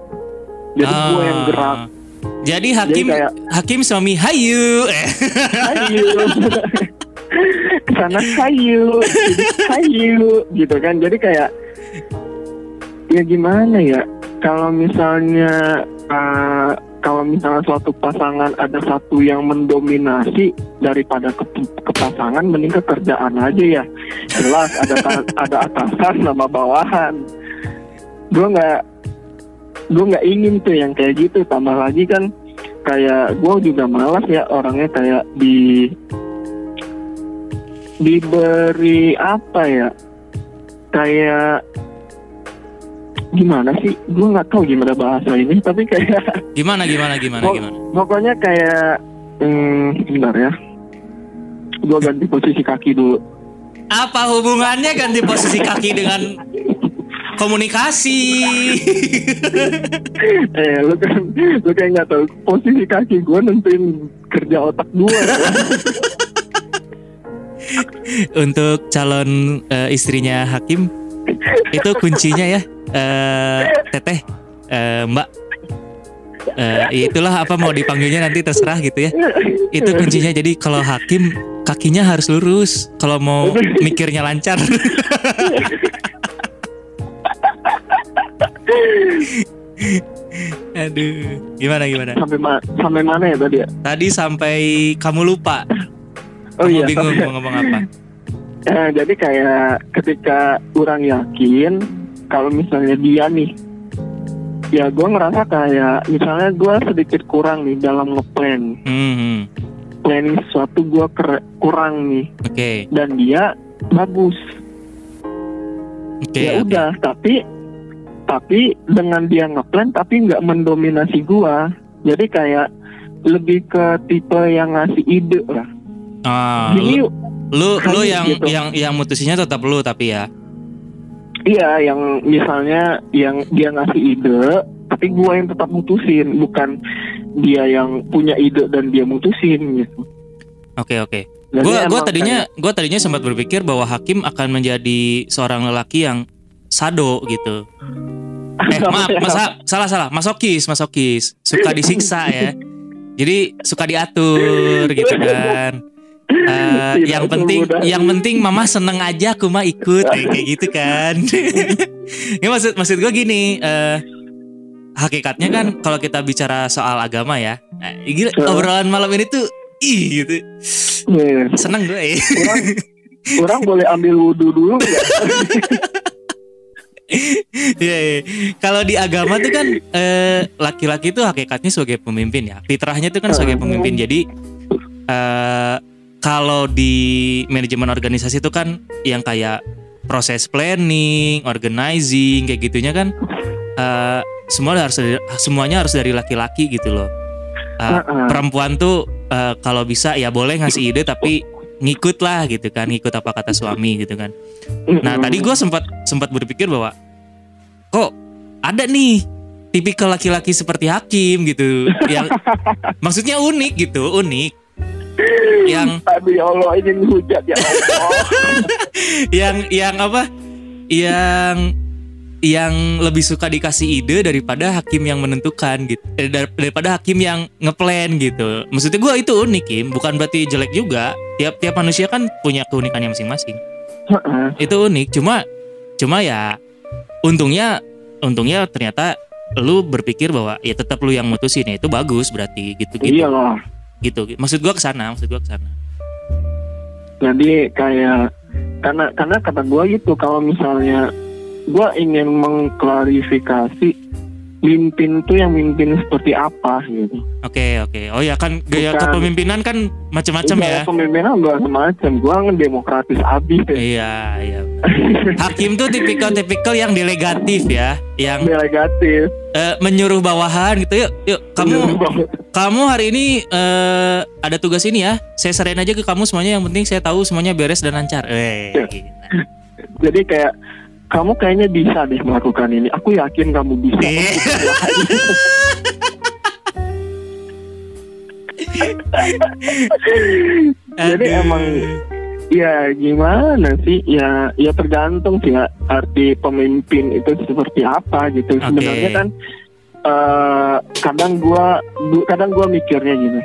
Jadi gue yang Ah. gerak jadi hakim kayak- hakim suami hayu hayu. <laughs> Ke sana hayu, jadi hayu gitu kan. Jadi kayak ya gimana ya? Kalau misalnya eh, kalau misalnya suatu pasangan ada satu yang mendominasi daripada ke, ke pasangan mending ke kerjaan aja ya jelas ada ada atasan sama bawahan gue nggak gue nggak ingin tuh yang kayak gitu. Tambah lagi kan kayak gue juga malas ya orangnya kayak di diberi apa ya? Kayak gimana sih? Gue nggak tahu gimana bahasa ini tapi kayak <laughs> Gimana gimana gimana Pok- gimana? pokoknya kayak hmm, bentar ya. Gue ganti posisi kaki dulu. Apa hubungannya ganti posisi kaki dengan <laughs> komunikasi? <laughs> eh lu kan lu kayak nggak tahu posisi kaki gue nentuin kerja otak gue <laughs> Untuk calon eh, istrinya Hakim itu kuncinya ya, eh, Teteh, eh, Mbak. Ya itulah apa mau dipanggilnya nanti terserah gitu ya. Itu kuncinya. Jadi kalau Hakim kakinya harus lurus. Kalau mau mikirnya lancar. <laughs> <laughs> Aduh, gimana gimana? sampai ma- sampai mana ya tadi ya Tadi sampai kamu lupa. oh kamu iya bingung mau ngomong apa? <laughs> Eh, jadi kayak ketika orang yakin kalau misalnya dia nih ya gue ngerasa kayak misalnya gue sedikit kurang nih dalam ngeplan Hmm, hmm. planning sesuatu gue kurang nih Oke, dan dia bagus oke. ya oke. udah tapi tapi dengan dia ngeplan tapi nggak mendominasi gua jadi kayak lebih ke tipe yang ngasih ide lah Ah, Gini lu, lu, lu yang gitu. yang yang mutusinnya tetap lu tapi ya. iya yang misalnya yang dia ngasih ide tapi gua yang tetap mutusin bukan dia yang punya ide dan dia mutusin gitu Oke oke. Jadi Gua gua emang tadinya gua tadinya sempat berpikir bahwa Hakim akan menjadi seorang lelaki yang sado gitu. <laughs> Eh maaf, masa, salah salah, masokis, masokis, suka disiksa <laughs> ya. Jadi suka diatur gitu kan. Eh, Tidak yang penting semudah yang penting mama seneng aja aku mah ikut kayak kayak gitu kan <laughs> ya maksud maksud gue gini eh hakikatnya kan kalau kita bicara soal agama ya eh, gila Betul. obrolan malam ini tuh ih gitu Iya. seneng gue ya orang orang boleh ambil wudhu dulu nggak? Iya, iya. Kalau di agama tuh kan eh, laki-laki tuh hakikatnya sebagai pemimpin ya. Fitrahnya tuh kan sebagai pemimpin. Jadi eh, kalau di manajemen organisasi itu kan yang kayak proses planning, organizing kayak gitunya kan eh, semua harus dari- semuanya harus dari laki-laki gitu loh. Eh, Heeh. perempuan tuh eh, kalau bisa ya boleh ngasih ide tapi ngikut lah gitu kan, ngikut apa kata suami gitu kan. Nah tadi gue sempat sempat berpikir bahwa kok ada nih tipikal laki-laki seperti Hakim gitu yang <laughs> maksudnya unik gitu unik yang Aduh ya Allah ini hujat ya Allah. <laughs> yang yang apa yang yang lebih suka dikasih ide daripada hakim yang menentukan gitu. Eh, dar- daripada hakim yang ngeplan gitu. Maksudnya gue itu unik Kim bukan berarti jelek juga. Tiap tiap manusia kan punya keunikannya masing-masing. Heeh. itu unik. Cuma cuma ya untungnya untungnya ternyata lu berpikir bahwa ya tetap lu yang mutusin ya itu bagus berarti gitu gitu Iya lah. gitu. Maksud gua ke sana maksud gua ke sana. Jadi kayak karena karena kata gua gitu kalau misalnya gua ingin mengklarifikasi mimpin tuh yang mimpin seperti apa gitu. oke oke oh ya kan gaya Bukan. kepemimpinan kan macam-macam ya Gaya Pemimpinan gua semacam gua kan demokratis abis ya. iya iya <laughs> hakim tuh tipikal-tipikal yang delegatif ya yang Delegatif. eh, menyuruh bawahan gitu yuk yuk kamu kamu hari ini eh, ada tugas ini ya saya serahin aja ke kamu semuanya yang penting saya tahu semuanya beres dan lancar eh Ya. Jadi kayak kamu kayaknya bisa deh melakukan ini. Aku yakin kamu bisa. <laughs> Jadi emang ya gimana sih? Ya ya tergantung sih ya arti pemimpin itu seperti apa gitu. Oke. Sebenarnya kan eh kadang gua kadang gua mikirnya gini.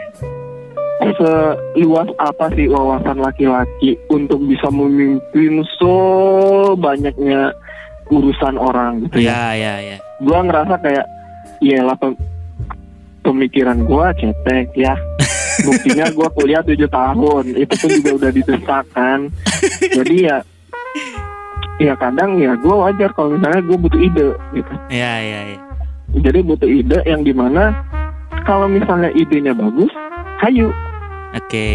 Seluas apa sih wawasan laki-laki untuk bisa memimpin so banyaknya urusan orang gitu ya? Ya ya ya gua ngerasa kayak ya pem- pemikiran gue cetek ya. <laughs> Buktinya gue kuliah tujuh tahun itu pun juga udah didesakan jadi ya ya kadang ya gue wajar kalau misalnya gue butuh ide gitu. Iya iya iya. jadi butuh ide yang di mana kalau misalnya idenya bagus hayu Oke.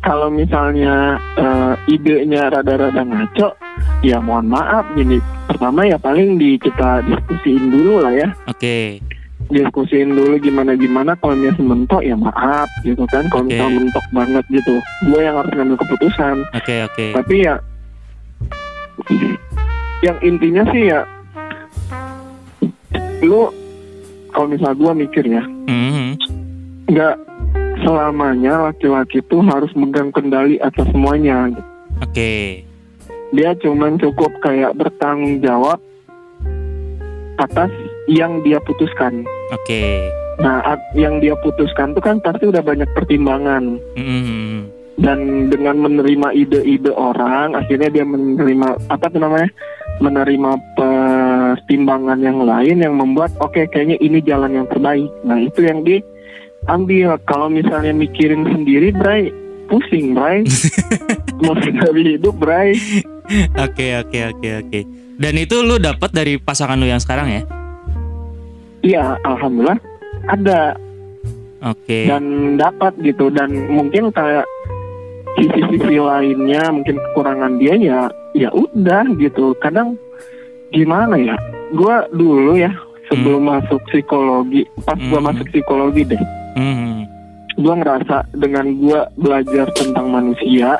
kalau misalnya eh, idenya rada-rada ngaco ya mohon maaf gini pertama ya paling di kita diskusiin dulu lah ya Oke. diskusiin dulu gimana gimana kalau misalnya mentok ya maaf gitu kan kalau Oke. misalnya mentok banget gitu gue yang harus ngambil keputusan Oke oke. tapi ya yang intinya sih ya lu kalau misalnya gue mikir ya Mhm. nggak selamanya laki-laki tuh harus megang kendali atas semuanya. Oke. dia cuman cukup kayak bertanggung jawab atas yang dia putuskan Oke. nah at- yang dia putuskan tuh kan pasti udah banyak pertimbangan Mhm. dan dengan menerima ide-ide orang akhirnya dia menerima apa tuh namanya menerima pertimbangan yang lain yang membuat oke kayaknya ini jalan yang terbaik nah itu yang diambil kalau misalnya mikirin sendiri Bray pusing Bray. <laughs> Masih dari hidup Bray. Oke oke oke oke. Dan itu lu dapat dari pasangan lu yang sekarang ya? iya alhamdulillah. Ada. Oke. dan dapat gitu. Dan mungkin kayak sisi-sisi lainnya mungkin kekurangan dia ya ya udah gitu. Kadang gimana ya? Gua dulu ya sebelum masuk psikologi pas gua Hmm. masuk psikologi deh Mhm. gua ngerasa dengan gua belajar tentang manusia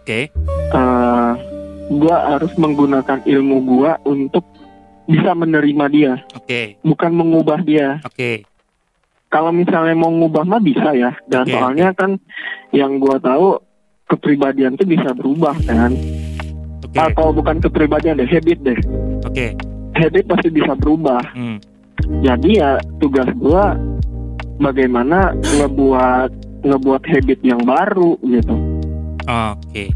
Oke. eh gua harus menggunakan ilmu gua untuk bisa menerima dia Oke. bukan mengubah dia Oke. kalau misalnya mau ngubah mah bisa ya dan Oke, soalnya kan yang gua tahu kepribadian tuh bisa berubah kan Oke. atau bukan kepribadian deh habit deh Oke. Habit pasti bisa berubah Hmm. jadi ya tugas gua bagaimana ngebuat ngebuat habit yang baru gitu Oke.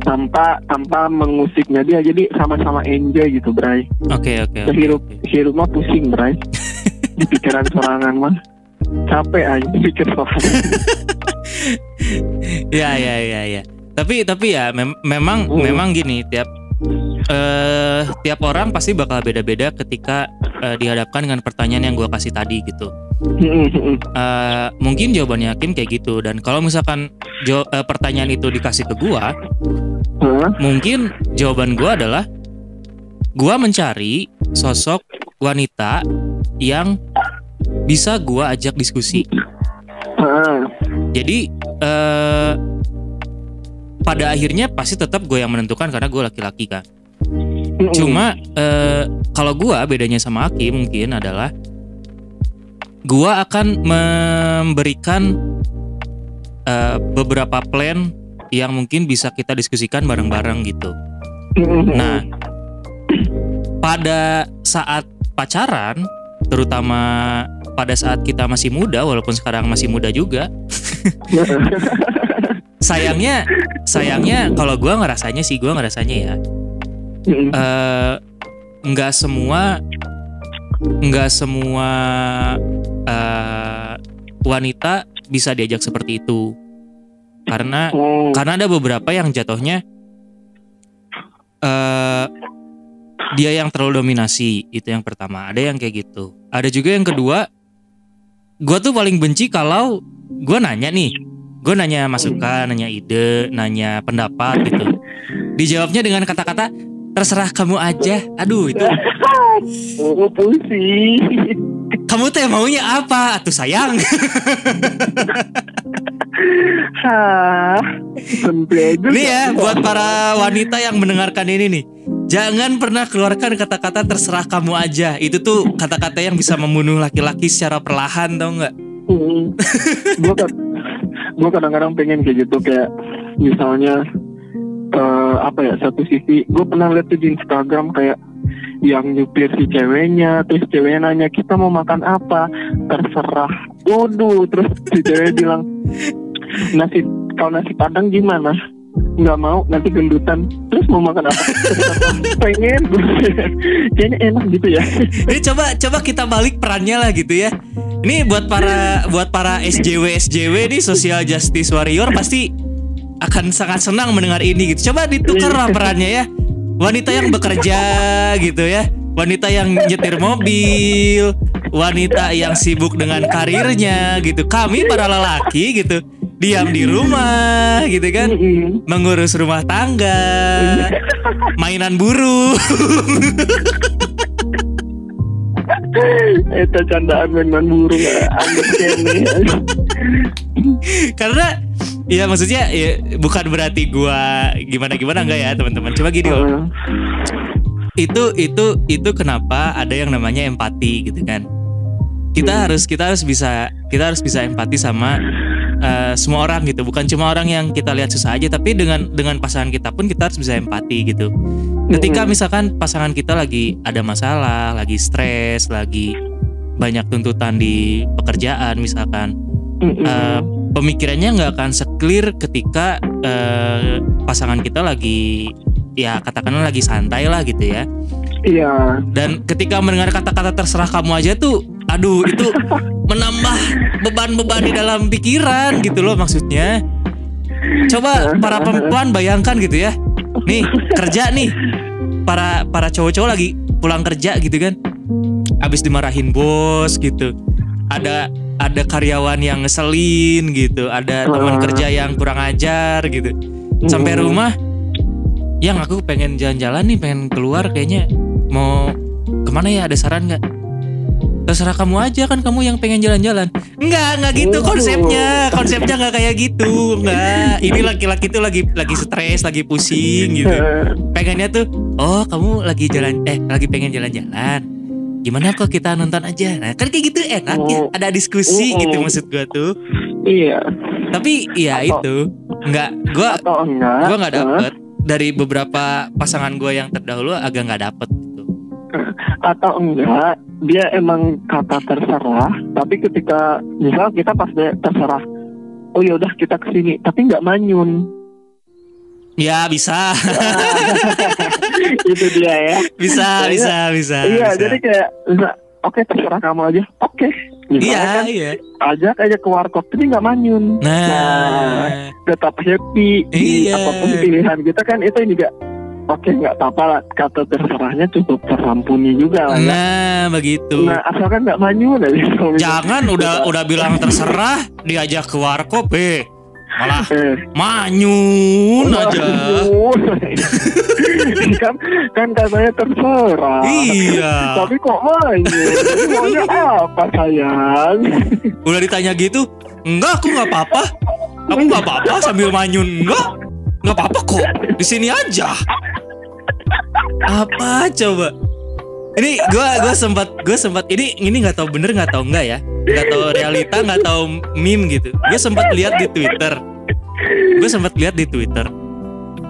tanpa tanpa mengusiknya dia jadi sama-sama enjoy gitu Bray Oke oke hirup mah pusing Bray <laughs> di pikiran sorangan mah capek aja pikir sorangan <laughs> Ya ya ya ya. Tapi tapi ya mem- memang Hmm. memang gini tiap eh tiap orang pasti bakal beda-beda ketika eh, dihadapkan dengan pertanyaan yang gua kasih tadi gitu. Eh, mungkin jawabannya Hakim kayak gitu dan kalau misalkan eh, pertanyaan itu dikasih ke gua, Hah? mungkin jawaban gua adalah gua mencari sosok wanita yang bisa gua ajak diskusi. Jadi eh pada akhirnya pasti tetap gue yang menentukan karena gue laki-laki kan. Cuma eh, kalau gue bedanya sama Aki mungkin adalah gue akan memberikan eh, beberapa plan yang mungkin bisa kita diskusikan bareng-bareng gitu. Nah, pada saat pacaran, terutama pada saat kita masih muda, walaupun sekarang masih muda juga, <laughs> sayangnya, sayangnya kalau gua ngerasanya sih, gua ngerasanya ya, eh, nggak semua, nggak semua eh, wanita bisa diajak seperti itu, karena Oh, karena ada beberapa yang jatuhnya eh dia yang terlalu dominasi itu yang pertama. Ada yang kayak gitu. Ada juga yang kedua gue tuh paling benci kalau gue nanya nih gue nanya masukan nanya ide nanya pendapat gitu. Dijawabnya dengan kata-kata terserah kamu aja. Aduh itu. Oh, pusing. kamu teh maunya apa? Tuh sayang. Nih ya buat para wanita yang mendengarkan ini nih. Jangan pernah keluarkan kata-kata terserah kamu aja. Itu tuh kata-kata yang bisa membunuh laki-laki secara perlahan tau nggak? kan, gue kadang-kadang pengen kayak gitu kayak misalnya eh, apa ya satu sisi gue pernah lihat tuh di Instagram kayak yang nyupir si ceweknya terus ceweknya nanya kita mau makan apa? Terserah. Waduh terus si cewek <laughs> bilang nasi kalau nasi padang gimana? Nggak mau nanti gendutan. Terus mau makan apa? Terus <laughs> apa? pengen. <laughs> Kayaknya enak gitu ya. Ini coba coba kita balik perannya lah gitu ya. Ini buat para buat para SJW SJW nih social justice warrior pasti akan sangat senang mendengar ini gitu. Coba ditukar lah perannya ya. Wanita yang bekerja gitu ya. Wanita yang nyetir mobil, wanita yang sibuk dengan karirnya gitu. Kami para lelaki gitu diam di rumah gitu kan mengurus rumah tangga mainan burung Itu candaan mainan burung karena ya maksudnya ya, bukan berarti gua gimana gimana enggak ya teman-teman coba gini loh Heeh. itu itu itu kenapa ada yang namanya empati gitu kan kita Hmm. harus kita harus bisa kita harus bisa empati sama eh, semua orang gitu bukan cuma orang yang kita lihat susah aja tapi dengan dengan pasangan kita pun kita harus bisa empati gitu ketika Mm-mm. misalkan pasangan kita lagi ada masalah lagi stres lagi banyak tuntutan di pekerjaan misalkan Mm-mm. Pemikirannya nggak akan seklir ketika eh, pasangan kita lagi ya katakanlah lagi santai lah gitu ya. Iya. dan ketika mendengar kata-kata terserah kamu aja tuh aduh itu <laughs> menambah beban-beban di dalam pikiran gitu loh maksudnya. Coba para perempuan bayangkan gitu ya. Nih kerja nih. Para para cowok-cowok lagi pulang kerja gitu kan. Habis dimarahin bos gitu. Ada ada karyawan yang ngeselin gitu ada teman Ah. kerja yang kurang ajar gitu. Sampai Mm. rumah yang aku pengen jalan-jalan nih pengen keluar kayaknya mau ke mana ya ada saran nggak? Terserah kamu aja kan kamu yang pengen jalan-jalan. Nggak nggak gitu Oh. konsepnya. Konsepnya nggak kayak gitu nggak. Ini laki-laki tuh lagi lagi stres lagi pusing gitu. <laughs> Pengennya tuh oh kamu lagi jalan eh lagi pengen jalan-jalan gimana kok kita nonton aja? Nah kan kayak gitu enak ya Oh. ada diskusi Oh. gitu maksud gua tuh. Iya. tapi ya Atau- itu. Nggak enggak? gua nggak eh, dapet. Dari beberapa pasangan gua yang terdahulu agak nggak dapet gitu. Atau enggak dia emang kata terserah. Tapi ketika misal kita pas dia terserah oh ya udah kita ke sini tapi nggak manyun. Ya bisa <laughs> <laughs> itu dia ya. Bisa Iya. bisa bisa iya bisa. jadi kayak bisa oke terserah kamu aja. Oke. Misalnya iya kan? iya. Ajak aja ke warkop tapi nggak manyun. Nah. Tetap happy. Di Iya. apa pun pilihan kita kan itu juga oke nggak apa-apa lah. Kata terserahnya cukup terampuni juga lah ya. nah begitu. Nah asalkan nggak manyun aja jangan udah udah bilang terserah diajak ke warkop eh malah <laughs> Eh, manyun aja. <laughs> Kan kan katanya terserah. Iya. Tapi kok Jadi maunya apa sayang? <laughs> Udah ditanya gitu enggak aku nggak apa-apa. Aku nggak apa-apa sambil manyun. Enggak nggak apa-apa kok. Di sini aja. Apa coba ini gua gua sempat gua sempat ini ini nggak tahu bener nggak tahu enggak ya? Nggak tahu realita nggak tahu meme gitu. Gue sempat lihat di twitter. Gue sempat lihat di twitter.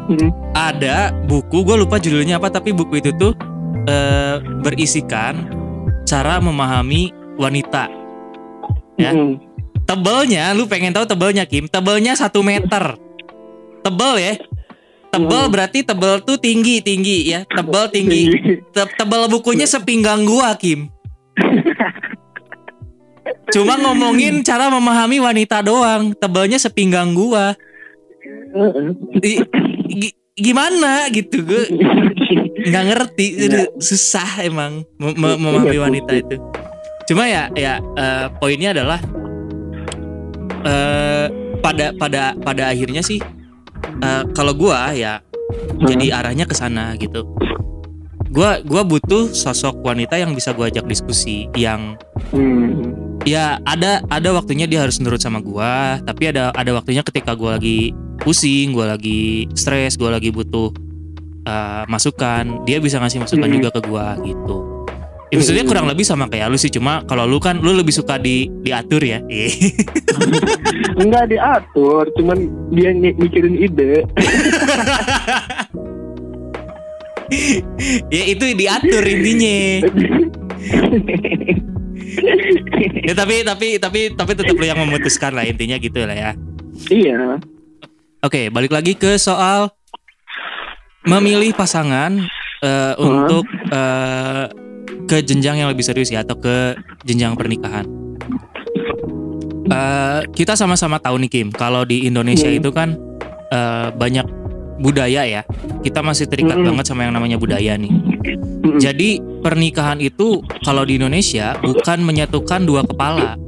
Hmm, ada buku gue lupa judulnya apa tapi buku itu tuh eh, berisikan cara memahami wanita. Ya. hmm. tebelnya lu pengen tahu tebelnya Kim? Tebelnya satu meter. Tebel ya tebel Hmm. berarti tebel tuh tinggi tinggi ya. Tebel tinggi. Te- tebel bukunya sepinggang gua Kim. Cuma ngomongin cara memahami wanita doang. Tebelnya sepinggang gua. Gi- gimana gitu gue nggak ngerti. Aduh, susah emang mem- mem- memahami wanita itu. Cuma ya ya eh, poinnya adalah eh pada pada pada akhirnya sih eh, kalau gua ya jadi arahnya ke sana gitu gua gua butuh sosok wanita yang bisa gua ajak diskusi yang Hmm. ya ada ada waktunya dia harus nurut sama gua tapi ada ada waktunya ketika gua lagi pusing gua lagi stres gua lagi butuh uh, masukan dia bisa ngasih masukan Hmm. juga ke gua gitu ya, maksudnya kurang lebih sama kayak lu sih cuma kalau lu kan lu lebih suka di diatur ya <laughs> Enggak diatur, cuman dia mi- mikirin ide. <laughs> ya itu diatur intinya <laughs> ya tapi tapi tapi tapi tetap lu yang memutuskan lah intinya gitu lah ya iya. Oke, balik lagi ke soal memilih pasangan eh, untuk eh, ke jenjang yang lebih serius ya atau ke jenjang pernikahan. Eh, kita sama-sama tahu nih Kim, kalau di Indonesia Hmm. itu kan eh, banyak budaya ya. Kita masih terikat Hmm. banget sama yang namanya budaya nih. Mm-mm. Jadi pernikahan itu kalau di Indonesia bukan menyatukan dua kepala,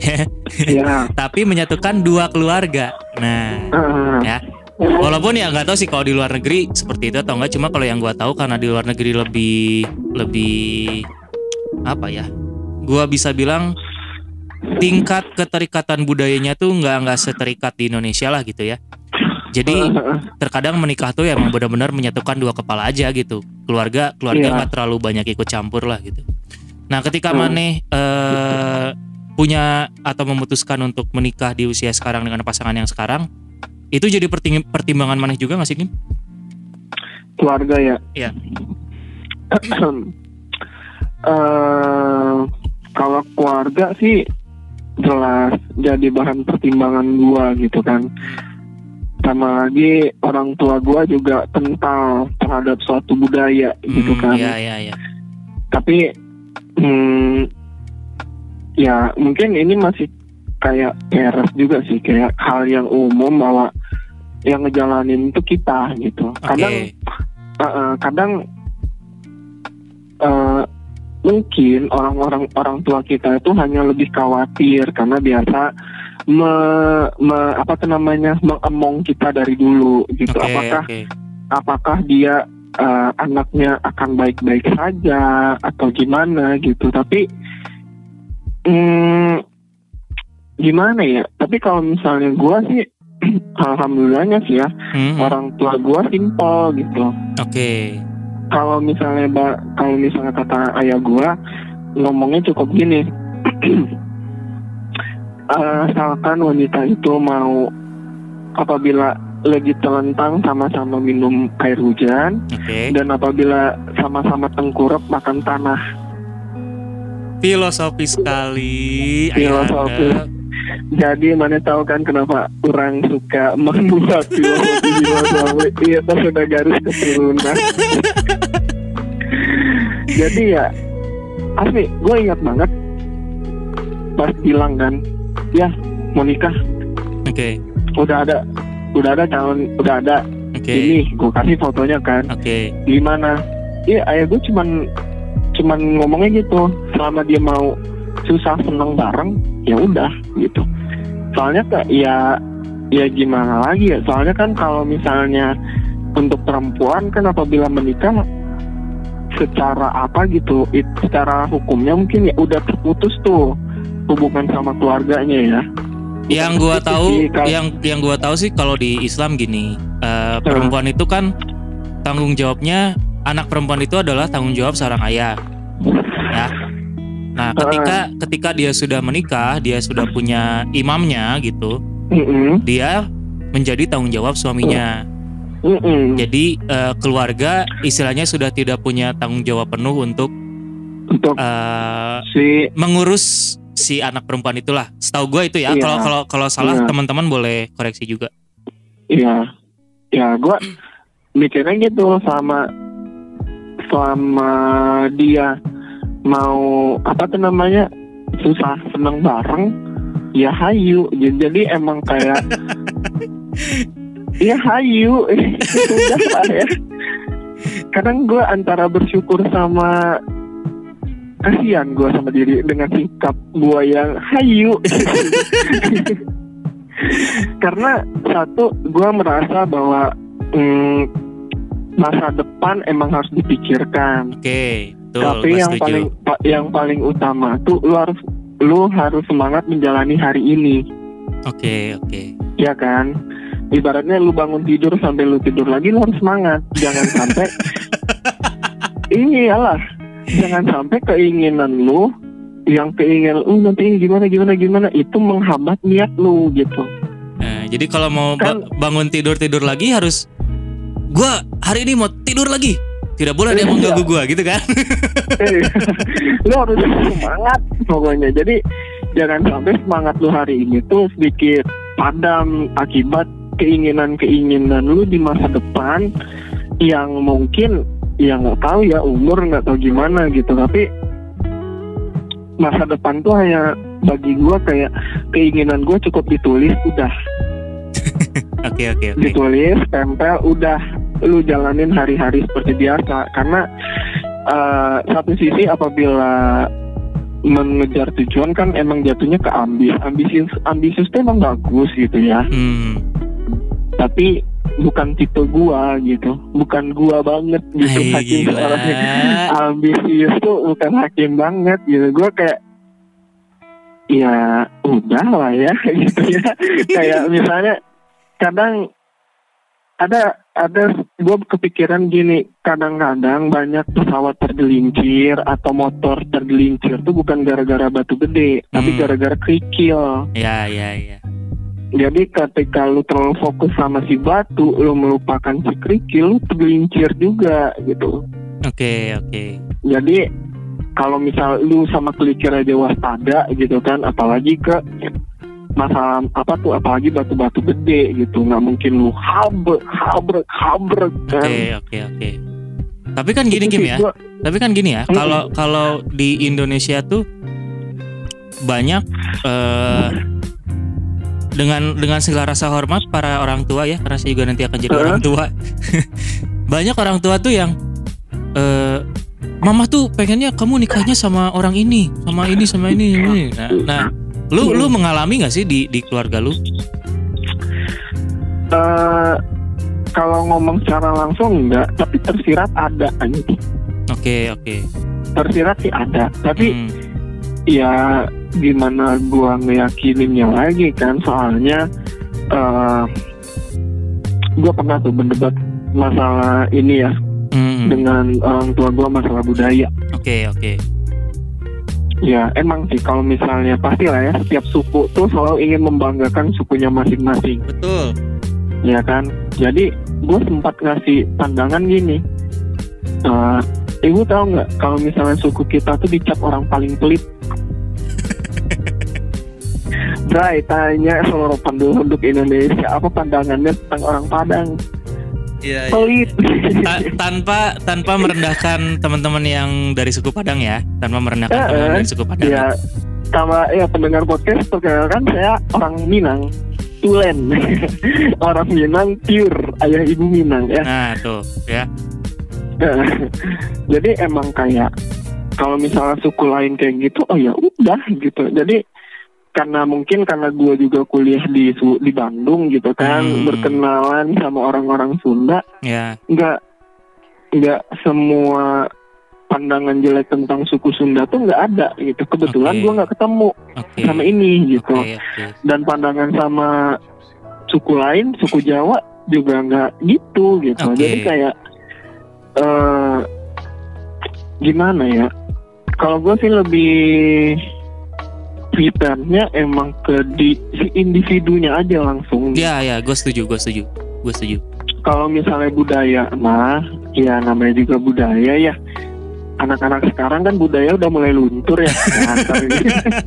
<laughs> ya tapi menyatukan dua keluarga. Nah, Ah, ya. Walaupun ya nggak tahu sih kalau di luar negeri seperti itu atau enggak. Cuma kalau yang gua tahu karena di luar negeri lebih lebih apa ya? Gua bisa bilang tingkat keterikatan budayanya tuh nggak nggak seterikat di Indonesia lah gitu ya. Jadi terkadang menikah tuh ya emang benar-benar menyatukan dua kepala aja gitu. Keluarga keluarga Iya. nggak terlalu banyak ikut campur lah gitu. Nah ketika Hmm. Maneh eh, punya atau memutuskan untuk menikah di usia sekarang dengan pasangan yang sekarang, itu jadi pertimbangan Maneh juga nggak sih Kim? keluarga ya Iya. <clears throat> Eh, kalau keluarga sih jelas jadi bahan pertimbangan gua gitu kan sama lagi orang tua gua juga kental terhadap suatu budaya gitu Hmm, kan Iya iya iya. tapi hmm, ya mungkin ini masih kayak peres juga sih kayak hal yang umum bahwa yang ngejalanin itu kita gitu Oke. kadang uh, uh, kadang uh, mungkin orang-orang orang tua kita itu hanya lebih khawatir karena biasa me, me- apa tuh namanya mengemong kita dari dulu gitu Oke apakah oke. apakah dia uh, anaknya akan baik-baik saja atau gimana gitu tapi hmm, gimana ya tapi kalau misalnya gua sih <clears throat> alhamdulillahnya sih ya Hmm, orang tua gua simpel gitu Oke. kalau misalnya ba- kalau misalnya kata ayah gua ngomongnya cukup gini <clears throat> Eh, asalkan wanita itu mau apabila lagi telentang sama-sama minum air hujan Oke. dan apabila sama-sama tengkurap makan tanah Filosofi sekali. Filosofi. Jadi mana tahu kan kenapa orang suka filosofi <laughs> iya itu sudah garis keturunan. Jadi ya asli gue ingat banget pas bilang kan. Ya mau nikah. Oke. udah ada udah ada calon udah ada. Oke. ini gue kasih fotonya kan. Oke. gimana? Iya ayah gue cuman cuman ngomongnya gitu. Selama dia mau susah seneng bareng ya udah gitu. Soalnya kayak ya ya gimana lagi ya? Soalnya kan kalau misalnya untuk perempuan kan apabila menikah secara apa gitu it, secara hukumnya mungkin ya udah terputus tuh hubungan sama keluarganya ya. Yang gua Itu tahu, yang yang gua tahu sih kalau di Islam gini, eh, perempuan itu kan tanggung jawabnya anak perempuan itu adalah tanggung jawab seorang ayah. Ya. Nah, ketika ketika dia sudah menikah, dia sudah punya imamnya gitu, Mm-mm, dia menjadi tanggung jawab suaminya. mm-mm. Jadi eh, keluarga istilahnya sudah tidak punya tanggung jawab penuh untuk untuk eh, si mengurus si anak perempuan itulah. Setahu gue itu ya. Iya. Kalau kalau kalau salah Iya. teman-teman boleh koreksi juga. Iya, ya gue mikirnya gitu sama selama dia mau apa tuh namanya susah seneng bareng ya hayu. Jadi emang kayak <laughs> ya hayu. Udah lah <laughs> ya kadang gue antara bersyukur sama kasihan gue sama diri dengan sikap gue yang hayu. <laughs> Karena satu gue merasa bahwa mm, masa depan emang harus dipikirkan. Oke, betul. tapi yang setuju. paling pa- yang paling utama tuh lu harus lu harus semangat menjalani hari ini Oke, oke. ya kan ibaratnya lu bangun tidur sampai lu tidur lagi lu harus semangat jangan sampai <laughs> iyalah jangan sampai keinginan lu yang keinginan lu nanti ini gimana gimana gimana itu menghambat niat lu gitu Nah, jadi kalau mau ba- Kan- bangun tidur tidur lagi harus, gua hari ini mau tidur lagi. Tidak boleh yang Iya. mengganggu gua gitu kan? lu harus semangat pokoknya jadi jangan sampai semangat lu hari ini tuh sedikit padam akibat keinginan-keinginan lu di masa depan yang mungkin ya nggak tahu ya umur nggak tahu gimana gitu tapi masa depan tuh hanya bagi gua kayak keinginan gua cukup ditulis udah <laughs> Oke oke oke. ditulis tempel udah. Lu jalanin hari-hari seperti biasa. Karena eh, satu sisi apabila mengejar tujuan kan emang jatuhnya ke ambis. Ambisius ambisius itu emang bagus gitu ya. Hmm. tapi bukan tipe gua gitu. Bukan gua banget gitu. Hai, gila. orangnya. Ambisius tuh bukan hakim banget gitu. Gua kayak ya udah lah ya <laughs> gitu ya kayak <laughs> misalnya kadang ada ada gue kepikiran gini kadang-kadang banyak pesawat tergelincir atau motor tergelincir tuh bukan gara-gara batu gede tapi Hmm. gara-gara kerikil Ya ya ya. jadi ketika lu terlalu fokus sama si batu lu melupakan si kerikil lu tergelincir juga gitu Oke oke. jadi kalau misal lu sama kelikir aja waspada gitu kan apalagi ke masalah apa tuh apalagi batu-batu gede gitu nggak mungkin lu habrek habrek habrek kan Oke oke oke. Tapi kan gini Kim ya. gua- Tapi kan gini ya. Kalau kalau di Indonesia tuh banyak eh, dengan dengan segala rasa hormat para orang tua ya karena saya juga nanti akan jadi Heeh. orang tua. <laughs> banyak orang tua tuh yang eh Mama tuh pengennya kamu nikahnya sama orang ini, sama ini, sama ini, sama ini. Nah, nah, lu lu mengalami nggak sih di di keluarga lu? Eh, kalau ngomong secara langsung enggak tapi tersirat ada aja Oke oke. tersirat sih ada. Tapi Hmm, ya gimana gua ngeyakininnya lagi kan? Soalnya eh gua pernah tuh berdebat masalah ini ya hmm, dengan orang tua gua masalah budaya. Oke oke. ya emang sih kalau misalnya pasti lah ya setiap suku tuh selalu ingin membanggakan sukunya masing-masing. Betul. ya kan? Jadi gue sempat ngasih pandangan gini. Eh, ibu tahu nggak kalau misalnya suku kita tuh dicap orang paling pelit? <laughs> Bray tanya seluruh penduduk Indonesia apa pandangannya tentang orang Padang Iya. pelit Ta- tanpa tanpa merendahkan teman-teman yang dari suku Padang ya, tanpa merendahkan Eh, teman eh. dari suku Padang. ya sama ya pendengar podcast perkenalkan saya orang Minang Tulen <laughs> orang Minang pure ayah ibu Minang ya Nah tuh ya. <laughs> jadi emang kayak kalau misalnya suku lain kayak gitu oh ya udah gitu jadi karena mungkin karena gue juga kuliah di di Bandung gitu kan Hmm. berkenalan sama orang-orang Sunda Ya. nggak nggak semua pandangan jelek tentang suku Sunda tuh nggak ada gitu kebetulan Oke. gue nggak ketemu Oke. sama ini gitu Oke oke. dan pandangan sama suku lain suku Jawa juga nggak gitu gitu Oke. jadi kayak eh gimana ya kalau gue sih lebih fiturnya emang ke di si individunya aja langsung Ya ya, gue setuju, gue setuju, gue setuju. kalau misalnya budaya mah ya namanya juga budaya ya anak-anak sekarang kan budaya udah mulai luntur ya Nah, <laughs>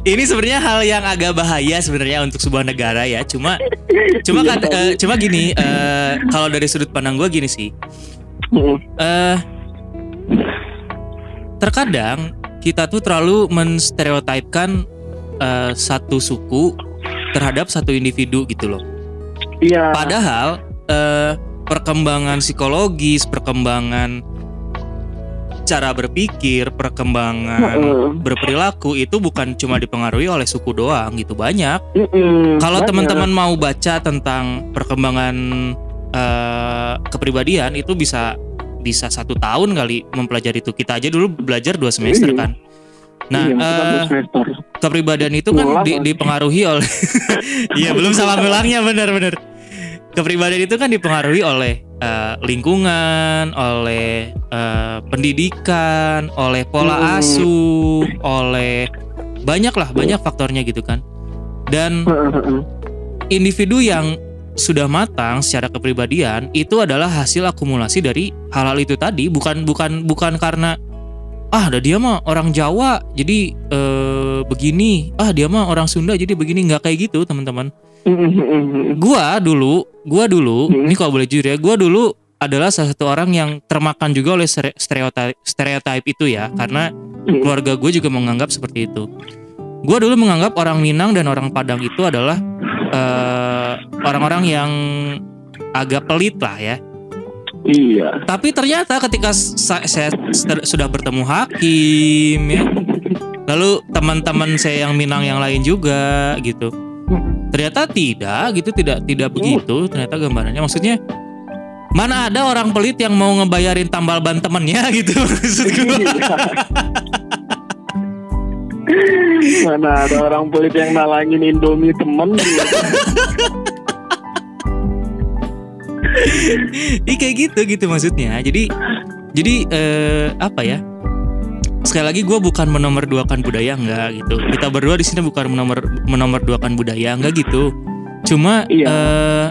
Ini sebenarnya hal yang agak bahaya sebenarnya untuk sebuah negara ya. Cuma cuma kan eh, cuma gini, eh, kalau dari sudut pandang gue gini sih. Eh terkadang kita tuh terlalu menstereotipkan eh, satu suku terhadap satu individu gitu loh. Iya. Padahal eh, perkembangan psikologis, perkembangan cara berpikir, perkembangan Heeh. berperilaku itu bukan cuma dipengaruhi oleh suku doang gitu banyak. Mm-mm, Kalau teman-teman mau baca tentang perkembangan eh, kepribadian itu bisa bisa satu tahun kali mempelajari itu. Kita aja dulu belajar dua semester Iya. kan. Nah, Iya, semester. kepribadian itu kan di- dipengaruhi oleh <laughs> Iya, belum sama ngulangnya benar-benar. Kepribadian itu kan dipengaruhi oleh eh, lingkungan, oleh eh, pendidikan, oleh pola Hmm. asuh, oleh banyak lah, banyak faktornya gitu kan. Dan Heeh, heeh. individu yang sudah matang secara kepribadian itu adalah hasil akumulasi dari hal-hal itu tadi bukan bukan bukan karena ah ada dia mah orang Jawa jadi eh, begini ah dia mah orang Sunda jadi begini nggak kayak gitu teman-teman. Gua dulu, gua dulu, ini kalau boleh jujur ya, gua dulu adalah salah satu orang yang termakan juga oleh stere- stereotype stereotype itu ya, karena keluarga gue juga menganggap seperti itu. Gua dulu menganggap orang Minang dan orang Padang itu adalah eh, orang-orang yang agak pelit lah ya. Iya. Tapi ternyata ketika sa- saya sudah bertemu hakim ya, lalu teman-teman saya yang Minang yang lain juga gitu. Ternyata tidak gitu, tidak tidak begitu. Ternyata gambarannya maksudnya mana ada orang pelit yang mau ngebayarin tambal ban temennya gitu <laughs> maksud gua. Mana ada orang pelit yang nalangin Indomie temen gitu. Ih, kayak gitu gitu maksudnya. Jadi jadi eh, apa ya? Sekali lagi gue bukan menomorduakan budaya enggak gitu. Kita berdua di sini bukan menomor menomorduakan budaya enggak gitu. Cuma Iya. eh,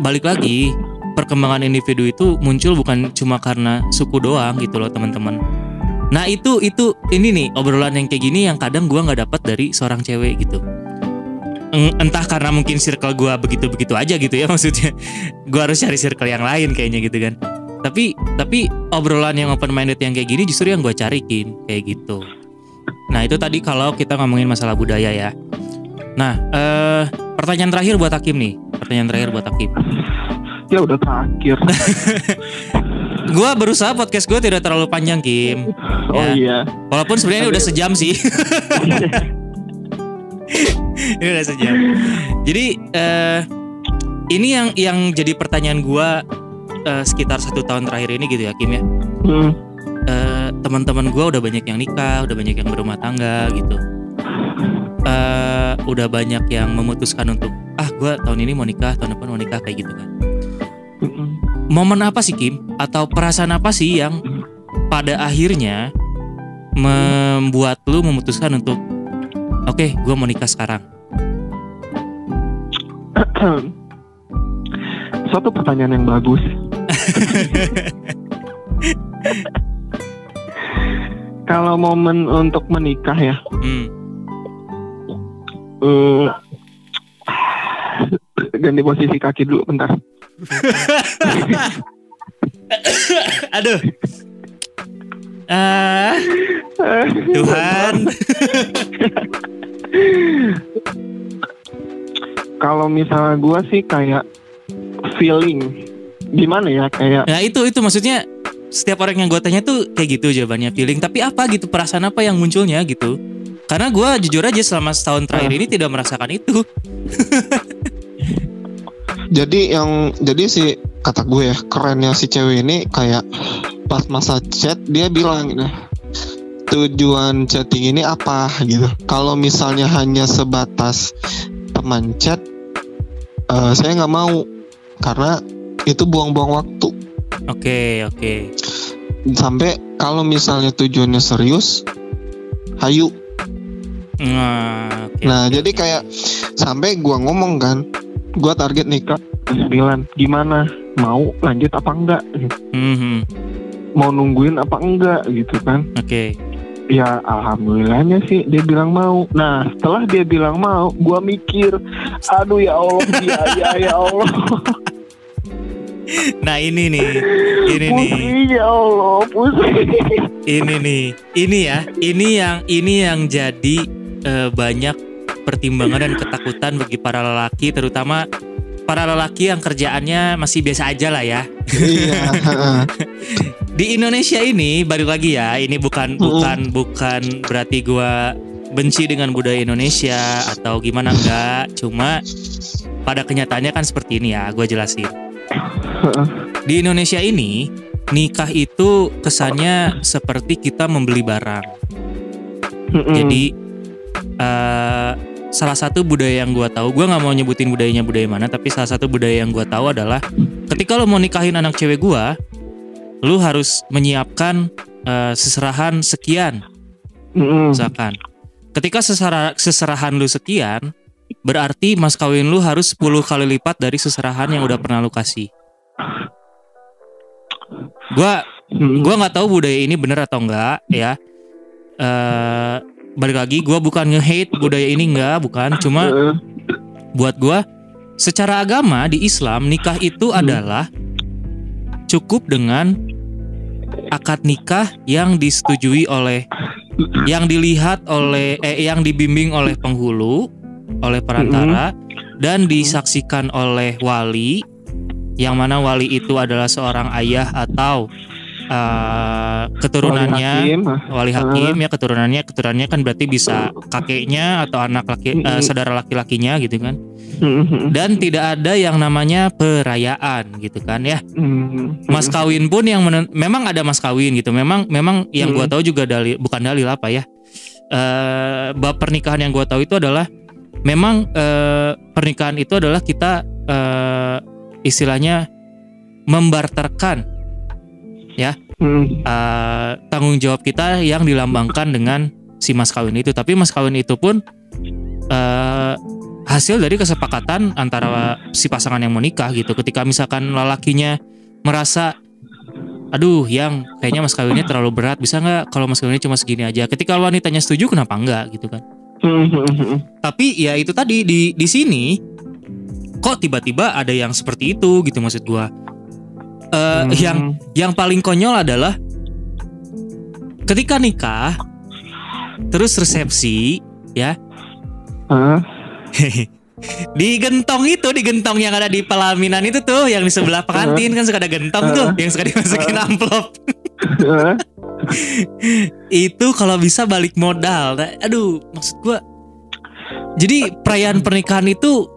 balik lagi perkembangan individu itu muncul bukan cuma karena suku doang gitu loh teman-teman. Nah itu itu ini nih obrolan yang kayak gini yang kadang gua nggak dapat dari seorang cewek gitu. Entah karena mungkin circle gua begitu-begitu aja gitu ya <laughs> maksudnya. Gua harus cari circle yang lain kayaknya gitu kan. Tapi tapi obrolan yang open minded yang kayak gini justru yang gua carikin kayak gitu. Nah itu tadi kalau kita ngomongin masalah budaya ya. Nah eh, pertanyaan terakhir buat Hakim nih. Pertanyaan terakhir buat Hakim. Ya udah terakhir. <laughs> Gua berusaha podcast gue tidak terlalu panjang Kim. Oh Ya. iya. Walaupun sebenarnya udah sejam sih. <laughs> ini udah sejam. Jadi eh, ini yang yang jadi pertanyaan gua eh, sekitar satu tahun terakhir ini gitu ya Kim ya. Hmm. Eh, Teman-teman gua udah banyak yang nikah, udah banyak yang berumah tangga gitu. Eh, udah banyak yang memutuskan untuk ah gua tahun ini mau nikah, tahun depan mau nikah kayak gitu kan. Mm-mm. Momen apa sih Kim? Atau perasaan apa sih yang pada akhirnya membuat lu memutuskan untuk oke gua mau nikah sekarang? <clears throat> Suatu pertanyaan yang bagus. <laughs> Kalau momen untuk menikah ya, Hmm. eh, ganti posisi kaki dulu bentar. <laughs> Aduh. Ah, Tuhan. <laughs> Kalau misalnya gua sih kayak feeling gimana ya kayak Nah itu itu maksudnya setiap orang yang gue tanya tuh kayak gitu jawabannya feeling. Tapi apa gitu perasaan apa yang munculnya gitu? Karena gua jujur aja selama setahun terakhir ini tidak merasakan itu. <laughs> Jadi yang jadi si kata gue ya kerennya si cewek ini kayak pas masa chat dia bilang gitu, tujuan chatting ini apa gitu. Kalau misalnya hanya sebatas teman chat, eh, saya nggak mau karena itu buang-buang waktu. Oke oke. Sampai kalau misalnya tujuannya serius, hayu. Nah, oke. Nah jadi kayak sampai gua ngomong kan, gua target nikah sembilan. Gimana? Mau lanjut apa enggak? Mhm, mau nungguin apa enggak? Gitu kan. Oke. ya alhamdulillahnya sih dia bilang mau. Nah setelah dia bilang mau gua mikir aduh ya Allah biaya ya Allah. <laughs> Nah ini nih, ini nih. pusing ya Allah pusing. Ini nih. Ini ya. Ini yang ini yang jadi eh, banyak pertimbangan dan ketakutan bagi para lelaki terutama para lelaki yang kerjaannya masih biasa aja lah ya. Iya. <laughs> di Indonesia ini balik lagi ya ini bukan bukan bukan berarti gua benci dengan budaya Indonesia atau gimana enggak. Cuma pada kenyataannya kan seperti ini ya gue jelasin. Di Indonesia ini nikah itu kesannya seperti kita membeli barang. Jadi eh, salah satu budaya yang gua tahu, gua nggak mau nyebutin budayanya budaya mana, tapi salah satu budaya yang gua tahu adalah ketika lo mau nikahin anak cewek gua, lu harus menyiapkan eh, seserahan sekian, misalkan. Ketika sesera- seserahan lu sekian, berarti mas kawin lu harus 10 kali lipat dari seserahan yang udah pernah lu kasih. Gua gua nggak tahu budaya ini bener atau enggak ya eh balik lagi gua bukan nge-hate budaya ini enggak bukan. Cuma buat gua secara agama di Islam nikah itu Hmm. adalah cukup dengan akad nikah yang disetujui oleh yang dilihat oleh eh, yang dibimbing oleh penghulu oleh perantara dan disaksikan oleh wali yang mana wali itu adalah seorang ayah atau eh, keturunannya Hakim. wali hakim ya keturunannya keturunannya kan berarti bisa kakeknya atau anak laki Mm-mm. saudara laki-lakinya gitu kan. Dan tidak ada yang namanya perayaan gitu kan ya. Mas kawin pun yang menen- memang ada mas kawin gitu. Memang memang yang gua tahu juga dalil bukan dalil apa ya. Eh bab pernikahan yang gua tahu itu adalah memang eh, pernikahan itu adalah kita eh, istilahnya membarterkan mm, eh, tanggung jawab kita yang dilambangkan dengan si mas kawin itu. Tapi mas kawin itu pun eh, hasil dari kesepakatan antara si pasangan yang mau nikah gitu. Ketika misalkan lelakinya merasa aduh yang kayaknya mas kawinnya terlalu berat bisa nggak kalau mas kawinnya cuma segini aja ketika wanitanya setuju kenapa enggak gitu kan mm, mm, mm. tapi ya itu tadi di di sini kok tiba-tiba ada yang seperti itu gitu maksud gua Eh, Hmm. yang yang paling konyol adalah ketika nikah terus resepsi ya Hah? <laughs> di gentong itu di gentong yang ada di pelaminan itu tuh yang di sebelah pengantin kan suka ada gentong tuh yang suka dimasukin amplop Hah? itu kalau bisa balik modal aduh maksud gua jadi perayaan pernikahan itu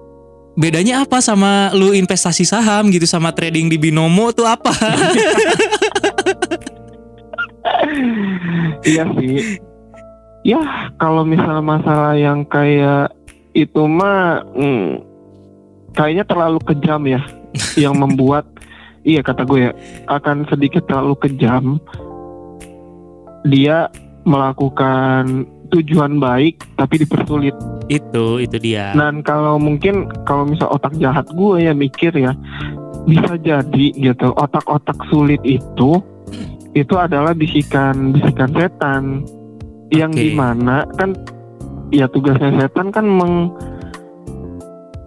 bedanya apa sama lu investasi saham gitu sama trading di binomo tuh apa <laughs> Iya sih. Ya kalau misalnya masalah yang kayak itu mah hmm, kayaknya terlalu kejam ya <laughs> yang membuat iya kata gue ya akan sedikit terlalu kejam dia melakukan tujuan baik tapi dipersulit. Itu itu dia. Dan kalau mungkin kalau misal otak jahat gue ya mikir ya bisa jadi gitu otak-otak sulit itu itu adalah bisikan bisikan setan. Yang di mana kan ya tugasnya setan kan meng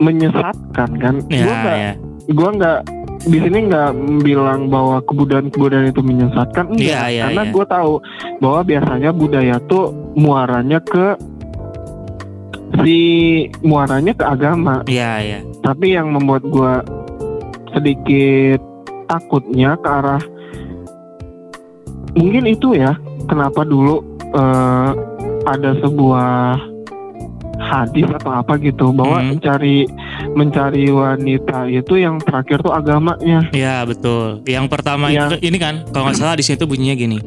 menyesatkan kan. Ya gue nggak ya. gue nggak di sini nggak bilang bahwa kebudayaan-kebudayaan itu menyesatkan enggak Iya, iya, karena iya. gue tahu bahwa biasanya budaya tuh muaranya ke si muaranya ke agama ya ya tapi yang membuat gue sedikit takutnya ke arah mungkin itu ya kenapa dulu eh, ada sebuah hadis atau apa gitu bahwa Hmm. mencari mencari wanita itu yang terakhir tuh agamanya ya betul yang pertama Yang- itu ini kan kalau nggak salah di situ bunyinya gini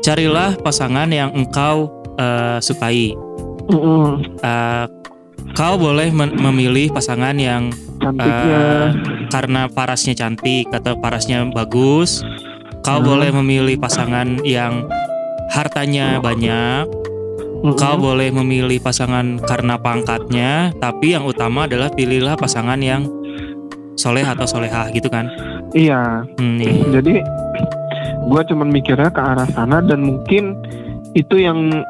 carilah pasangan yang engkau eh, sukai Mm-mm. Eh, kau boleh memilih pasangan yang cantiknya eh, karena parasnya cantik atau parasnya bagus. Kau Hmm. boleh memilih pasangan yang hartanya banyak. Mm-mm. Kau boleh memilih pasangan karena pangkatnya. Tapi yang utama adalah pilihlah pasangan yang soleh atau solehah gitu kan. iya Hmm, iya. jadi gue cuman mikirnya ke arah sana dan mungkin itu yang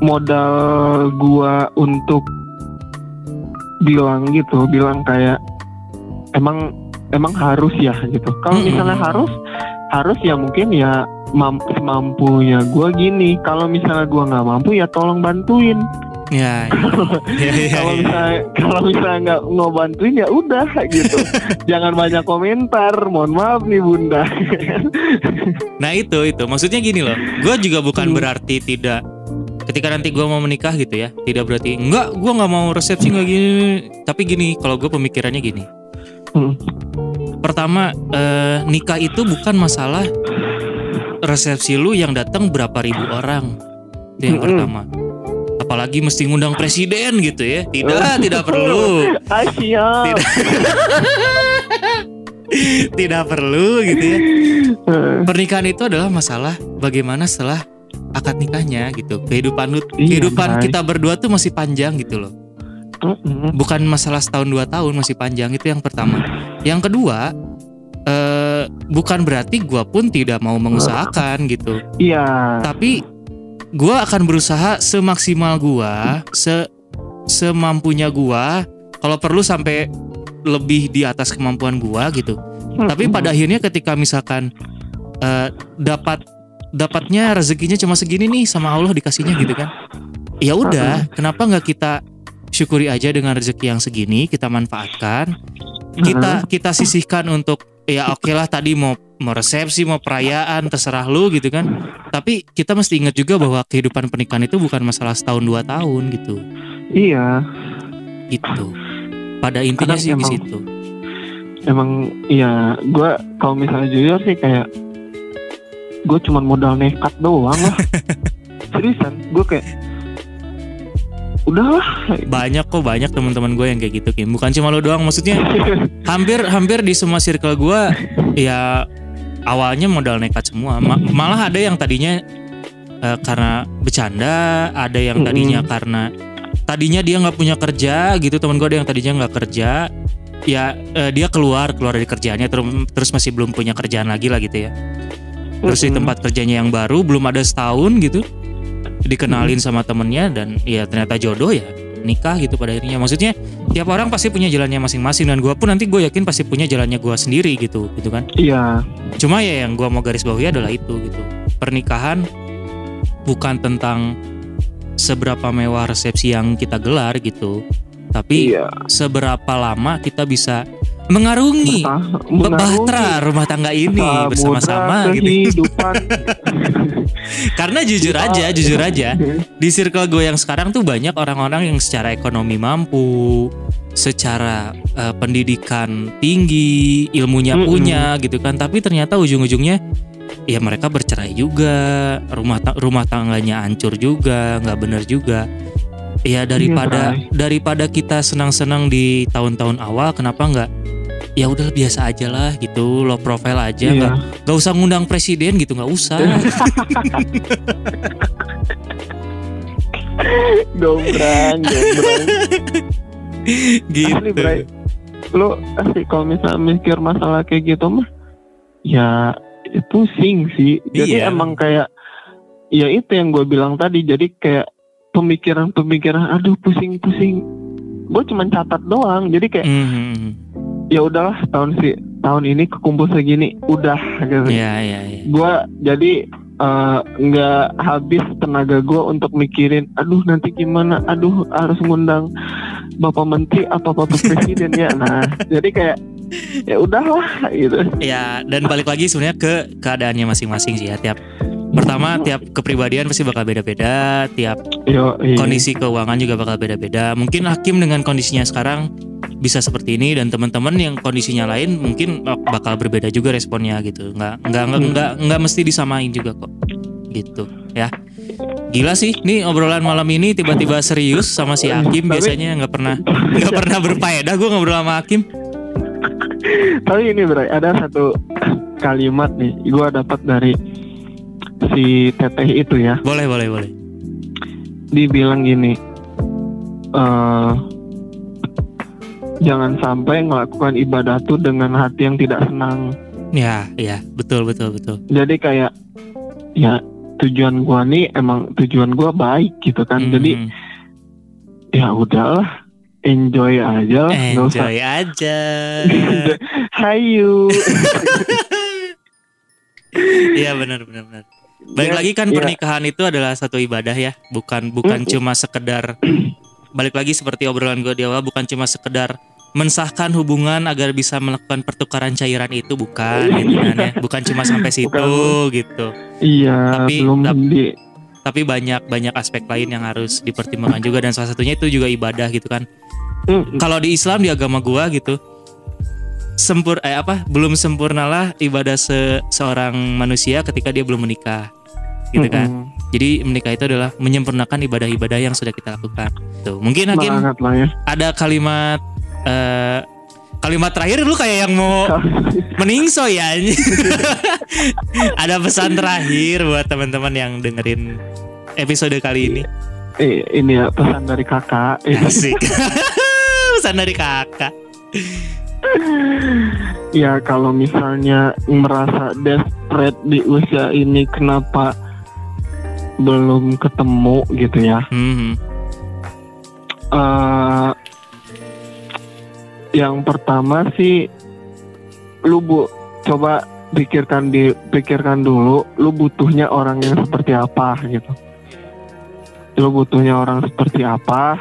modal gua untuk bilang gitu bilang kayak emang emang harus ya gitu kalau misalnya harus harus ya mungkin ya mam- semampunya gua gini kalau misalnya gua nggak mampu ya tolong bantuin Ya, ya. <laughs> Ya, ya, kalau ya. misalnya kalau misalnya nggak mau bantuin ya udah gitu <laughs> jangan banyak komentar mohon maaf nih bunda <laughs> Nah itu itu maksudnya gini loh. Gue juga bukan Hmm. berarti tidak ketika nanti gue mau menikah gitu ya. Tidak berarti enggak gue nggak mau resepsi nggak gini. Tapi gini kalau gue pemikirannya gini. Hmm. Pertama eh, nikah itu bukan masalah resepsi lu yang datang berapa ribu orang. Itu yang Mm-mm. pertama. Apalagi mesti ngundang presiden gitu ya. Tidak, tidak perlu. <laughs> Tidak. <laughs> tidak perlu gitu ya. Pernikahan itu adalah masalah bagaimana setelah akad nikahnya gitu. Kehidupan lu, Iya, kehidupan Bray. kita berdua tuh masih panjang gitu loh. Bukan masalah setahun dua tahun masih panjang itu yang pertama. Yang kedua, eh, bukan berarti gua pun tidak mau mengusahakan gitu. Iya. Tapi gua akan berusaha semaksimal gua, se semampunya gua. Kalau perlu sampai lebih di atas kemampuan gua gitu. Hmm. Tapi pada akhirnya ketika misalkan eh, dapat dapatnya rezekinya cuma segini nih sama Allah dikasihnya gitu kan. Ya udah, kenapa nggak kita syukuri aja dengan rezeki yang segini, kita manfaatkan. Kita kita sisihkan untuk ya oke lah tadi mau mau resepsi, mau perayaan, terserah lu gitu kan. Tapi kita mesti ingat juga bahwa kehidupan pernikahan itu bukan masalah setahun dua tahun gitu. Iya, Gitu. Pada intinya Kadang sih di emang- situ. emang iya. Gue kalau misalnya jujur sih kayak gue cuman modal nekat doang lah. <laughs> Seriusan, gue kayak udahlah. Banyak kok banyak teman-teman gue yang kayak gitu Kim. Bukan cuma lo doang maksudnya hampir hampir di semua circle gue ya awalnya modal nekat semua. Ma- malah ada yang tadinya eh, karena bercanda, ada yang tadinya karena tadinya dia nggak punya kerja gitu. Teman gue ada yang tadinya nggak kerja, ya eh, dia keluar keluar dari kerjaannya terus terus masih belum punya kerjaan lagi lah gitu ya. Terus di Mm-mm. tempat kerjanya yang baru belum ada setahun gitu dikenalin sama temennya dan ya ternyata jodoh ya nikah gitu pada akhirnya. Maksudnya tiap orang pasti punya jalannya masing-masing dan gua pun nanti gue yakin pasti punya jalannya gua sendiri gitu gitu kan? Iya, cuma ya yang gua mau garis bawahi adalah itu gitu. Pernikahan bukan tentang seberapa mewah resepsi yang kita gelar gitu tapi iya. seberapa lama kita bisa mengarungi Bertah- bahtera rumah tangga ini bersama-sama gitu. kehidupan. <laughs> karena jujur aja jujur aja <laughs> di circle gue yang sekarang tuh banyak orang-orang yang secara ekonomi mampu, secara eh, pendidikan tinggi, ilmunya Mm-mm. punya gitu kan. Tapi ternyata ujung-ujungnya ya mereka bercerai juga, rumah ta- rumah tangganya hancur juga, nggak bener juga. Ya daripada Bray. daripada kita senang-senang di tahun-tahun awal, kenapa nggak? Ya udah biasa aja lah gitu, low profile aja, Iya. nggak nggak usah ngundang presiden gitu, nggak usah. <laughs> Gombrang, gombrang. gitu. Asli, Bray. Lu asli kalau misalnya mikir masalah kayak gitu mah ya itu pusing sih. Jadi Iya. emang kayak ya itu yang gue bilang tadi. Jadi kayak pemikiran-pemikiran aduh pusing-pusing. Gue cuman catat doang. Jadi kayak Mhm. Ya udahlah tahun si tahun ini kekumpul segini udah gitu. Iya iya iya. gue jadi eh, nggak habis tenaga gue untuk mikirin aduh nanti gimana aduh harus ngundang bapak menteri atau bapak <laughs> presiden ya nah jadi kayak ya udahlah gitu Ya dan balik lagi sebenarnya ke keadaannya masing-masing sih ya tiap pertama tiap kepribadian pasti bakal beda-beda, tiap yo iya. kondisi keuangan juga bakal beda-beda. Mungkin Hakim dengan kondisinya sekarang bisa seperti ini dan teman-teman yang kondisinya lain mungkin bakal berbeda juga responnya gitu. Nggak nggak nggak Hmm. nggak, nggak mesti disamain juga kok. Gitu ya. Gila sih, nih obrolan malam ini tiba-tiba serius sama si Hakim biasanya nggak pernah nggak pernah berfaedah gue ngobrol sama Hakim. tapi ini bro ada satu kalimat nih gue dapat dari si teteh itu ya Boleh boleh boleh. dibilang gini eh jangan sampai melakukan ibadah tuh dengan hati yang tidak senang Ya, ya, betul betul betul. jadi kayak ya tujuan gua nih emang tujuan gua baik gitu kan jadi Mhm. ya udahlah enjoy aja lah nggak usah enjoy aja. <laughs> hayu <laughs> Iya benar benar benar. Balik Ya, lagi kan ya. pernikahan itu adalah satu ibadah ya, bukan bukan cuma sekedar <clears throat> balik lagi seperti obrolan gue di awal bukan cuma sekedar mensahkan hubungan agar bisa melakukan pertukaran cairan itu bukan gitu kan ya. Bukan cuma sampai situ Bukan. gitu. iya Tapi- belum di Tapi banyak banyak aspek lain yang harus dipertimbangkan juga dan salah satunya itu juga ibadah gitu kan. Mm, kalau di Islam di agama gua gitu sempur eh apa belum sempurnalah ibadah se- seorang manusia ketika dia belum menikah gitu kan mm, jadi menikah itu adalah menyempurnakan ibadah-ibadah yang sudah kita lakukan. Tuh mungkin hakim lah ya. ada kalimat eh kalimat terakhir lu kayak yang mau <laughs> meningso ya <laughs> ada pesan terakhir buat teman-teman yang dengerin episode kali ini? Eh, ini ya pesan dari kakak. <laughs> Asik. Pesan dari kakak. Ya kalau misalnya merasa desperate di usia ini kenapa belum ketemu gitu ya Mhm. eh Yang pertama sih lu bu coba pikirkan di pikirkan dulu lu butuhnya orang yang seperti apa gitu. Lu butuhnya orang seperti apa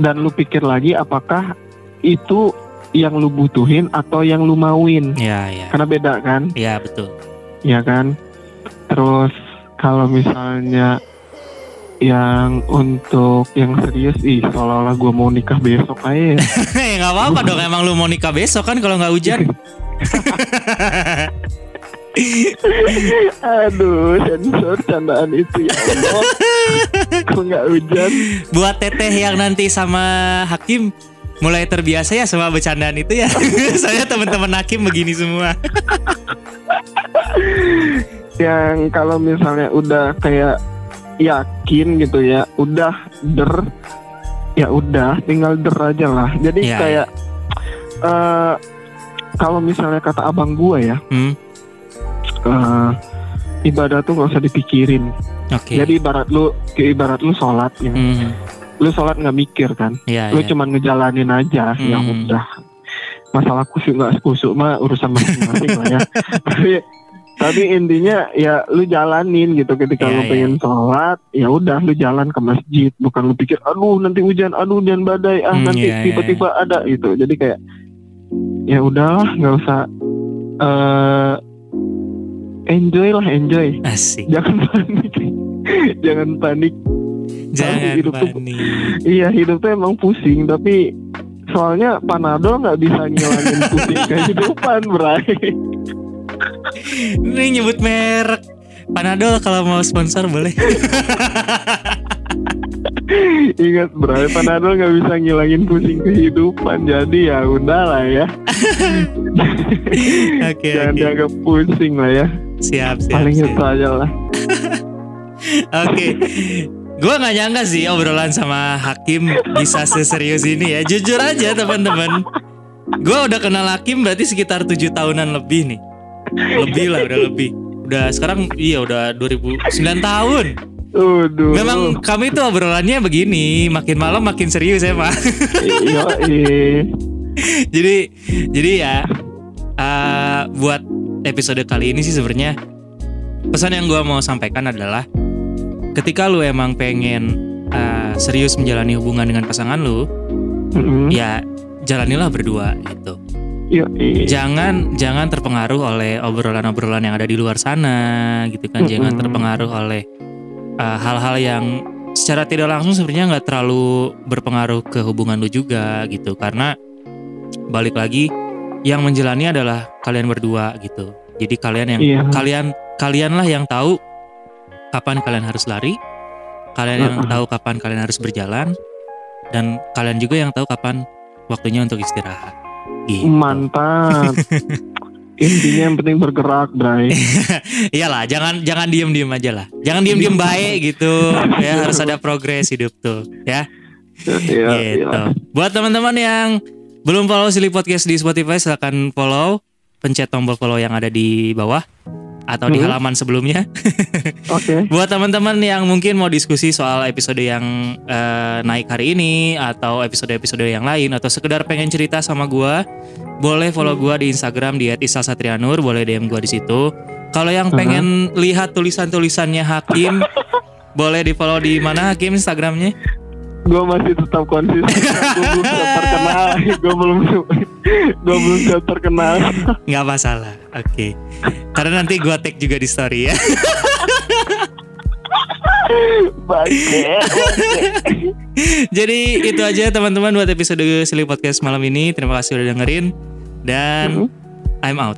dan lu pikir lagi apakah itu yang lu butuhin atau yang lu mauin. Ya, ya. Karena beda kan? Ya, betul. ya kan terus kalau misalnya yang untuk yang serius ih seolah-olah gue mau nikah besok aja ya. <laughs> Ya nggak apa-apa dong <laughs> emang lu mau nikah besok kan kalau nggak hujan. <laughs> aduh sensor candaan itu ya Allah kok nggak hujan Buat teteh yang nanti sama Hakim mulai terbiasa ya sama bercandaan itu ya. Saya teman-teman Hakim begini semua. Yang kalau misalnya udah kayak yakin gitu ya udah der ya udah tinggal der aja lah jadi Ya, kayak eh kalau misalnya kata abang gua ya Hmm, eh, ibadah tuh nggak usah dipikirin. Oke. Jadi ibarat lu, kayak ibarat lu sholat, ya. Hmm, lu sholat nggak mikir kan, ya, lu ya. cuman ngejalanin aja, ya Hmm. udah. Masalah kusuk nggak kusuk mah urusan masing-masing lah ya. <laughs> Tapi tapi intinya ya lu jalanin gitu ketika Ya, lu ya. pengen sholat, ya udah lu jalan ke masjid, bukan lu pikir, aduh nanti hujan, aduh hujan badai, ah Hmm, nanti ya, ya, tiba-tiba ada gitu. Jadi kayak ya udahlah nggak usah eh enjoy lah enjoy Asik. jangan panik <laughs> jangan panik Jangan hidup tuh- panik. iya hidup tuh emang pusing tapi soalnya panadol nggak bisa ngilangin <laughs> pusing kehidupan bray Ini nyebut merek. Panadol kalau mau sponsor boleh. ingat bray panadol nggak bisa ngilangin pusing kehidupan jadi ya udahlah ya Oke, jangan oke. dianggap pusing lah ya Siap, siap. paling siap. itu aja lah Oke. Gua nggak nyangka sih obrolan sama Hakim bisa seserius ini ya. Jujur aja teman-teman. Gua udah kenal Hakim berarti sekitar tujuh tahunan lebih nih. Lebih lah, udah lebih. Udah sekarang iya udah 2009 tahun. Waduh. Memang kami tuh obrolannya begini, makin malam makin serius ya, Pak. Iya, iya. jadi jadi ya eh, buat episode kali ini sih sebenarnya pesan yang gua mau sampaikan adalah ketika lu emang pengen eh, serius menjalani hubungan dengan pasangan lu Mm-mm. ya jalanilah berdua gitu Jangan jangan terpengaruh oleh obrolan-obrolan yang ada di luar sana gitu kan jangan Mm-mm. terpengaruh oleh eh, hal-hal yang secara tidak langsung sebenarnya nggak terlalu berpengaruh ke hubungan lu juga gitu karena balik lagi yang menjalani adalah kalian berdua gitu jadi kalian yang Iya. kalian kalianlah yang tahu kapan kalian harus lari kalian yang Mm-mm. tahu kapan kalian harus berjalan dan kalian juga yang tahu kapan waktunya untuk istirahat gitu. Mantap. <laughs> Intinya yang penting bergerak, Bray. <laughs> Iyalah, jangan jangan diem-diem aja lah. Jangan diem-diem baik gitu. Ya harus ada progres hidup tuh, ya. Iya, gitu. iya. Buat teman-teman yang belum follow Silly Podcast di Spotify silahkan follow, pencet tombol follow yang ada di bawah atau di Mhm. halaman sebelumnya. <laughs> Oke. Buat teman-teman yang mungkin mau diskusi soal episode yang eh, naik hari ini atau episode-episode yang lain atau sekedar pengen cerita sama gua, boleh follow gua di Instagram di @isalsatrianur, boleh DM gua di situ. Kalau yang Uh-huh. pengen lihat tulisan-tulisannya Hakim, <laughs> boleh di-follow di mana Hakim Instagramnya? Gue masih tetap konsisten. gue belum <laughs> terkenal. Gue belum gue belum terkenal. nggak masalah, oke. Karena nanti gua tag juga di story ya. Bangke. <laughs> Jadi itu aja teman-teman buat episode Silly Podcast malam ini. Terima kasih udah dengerin dan I'm out.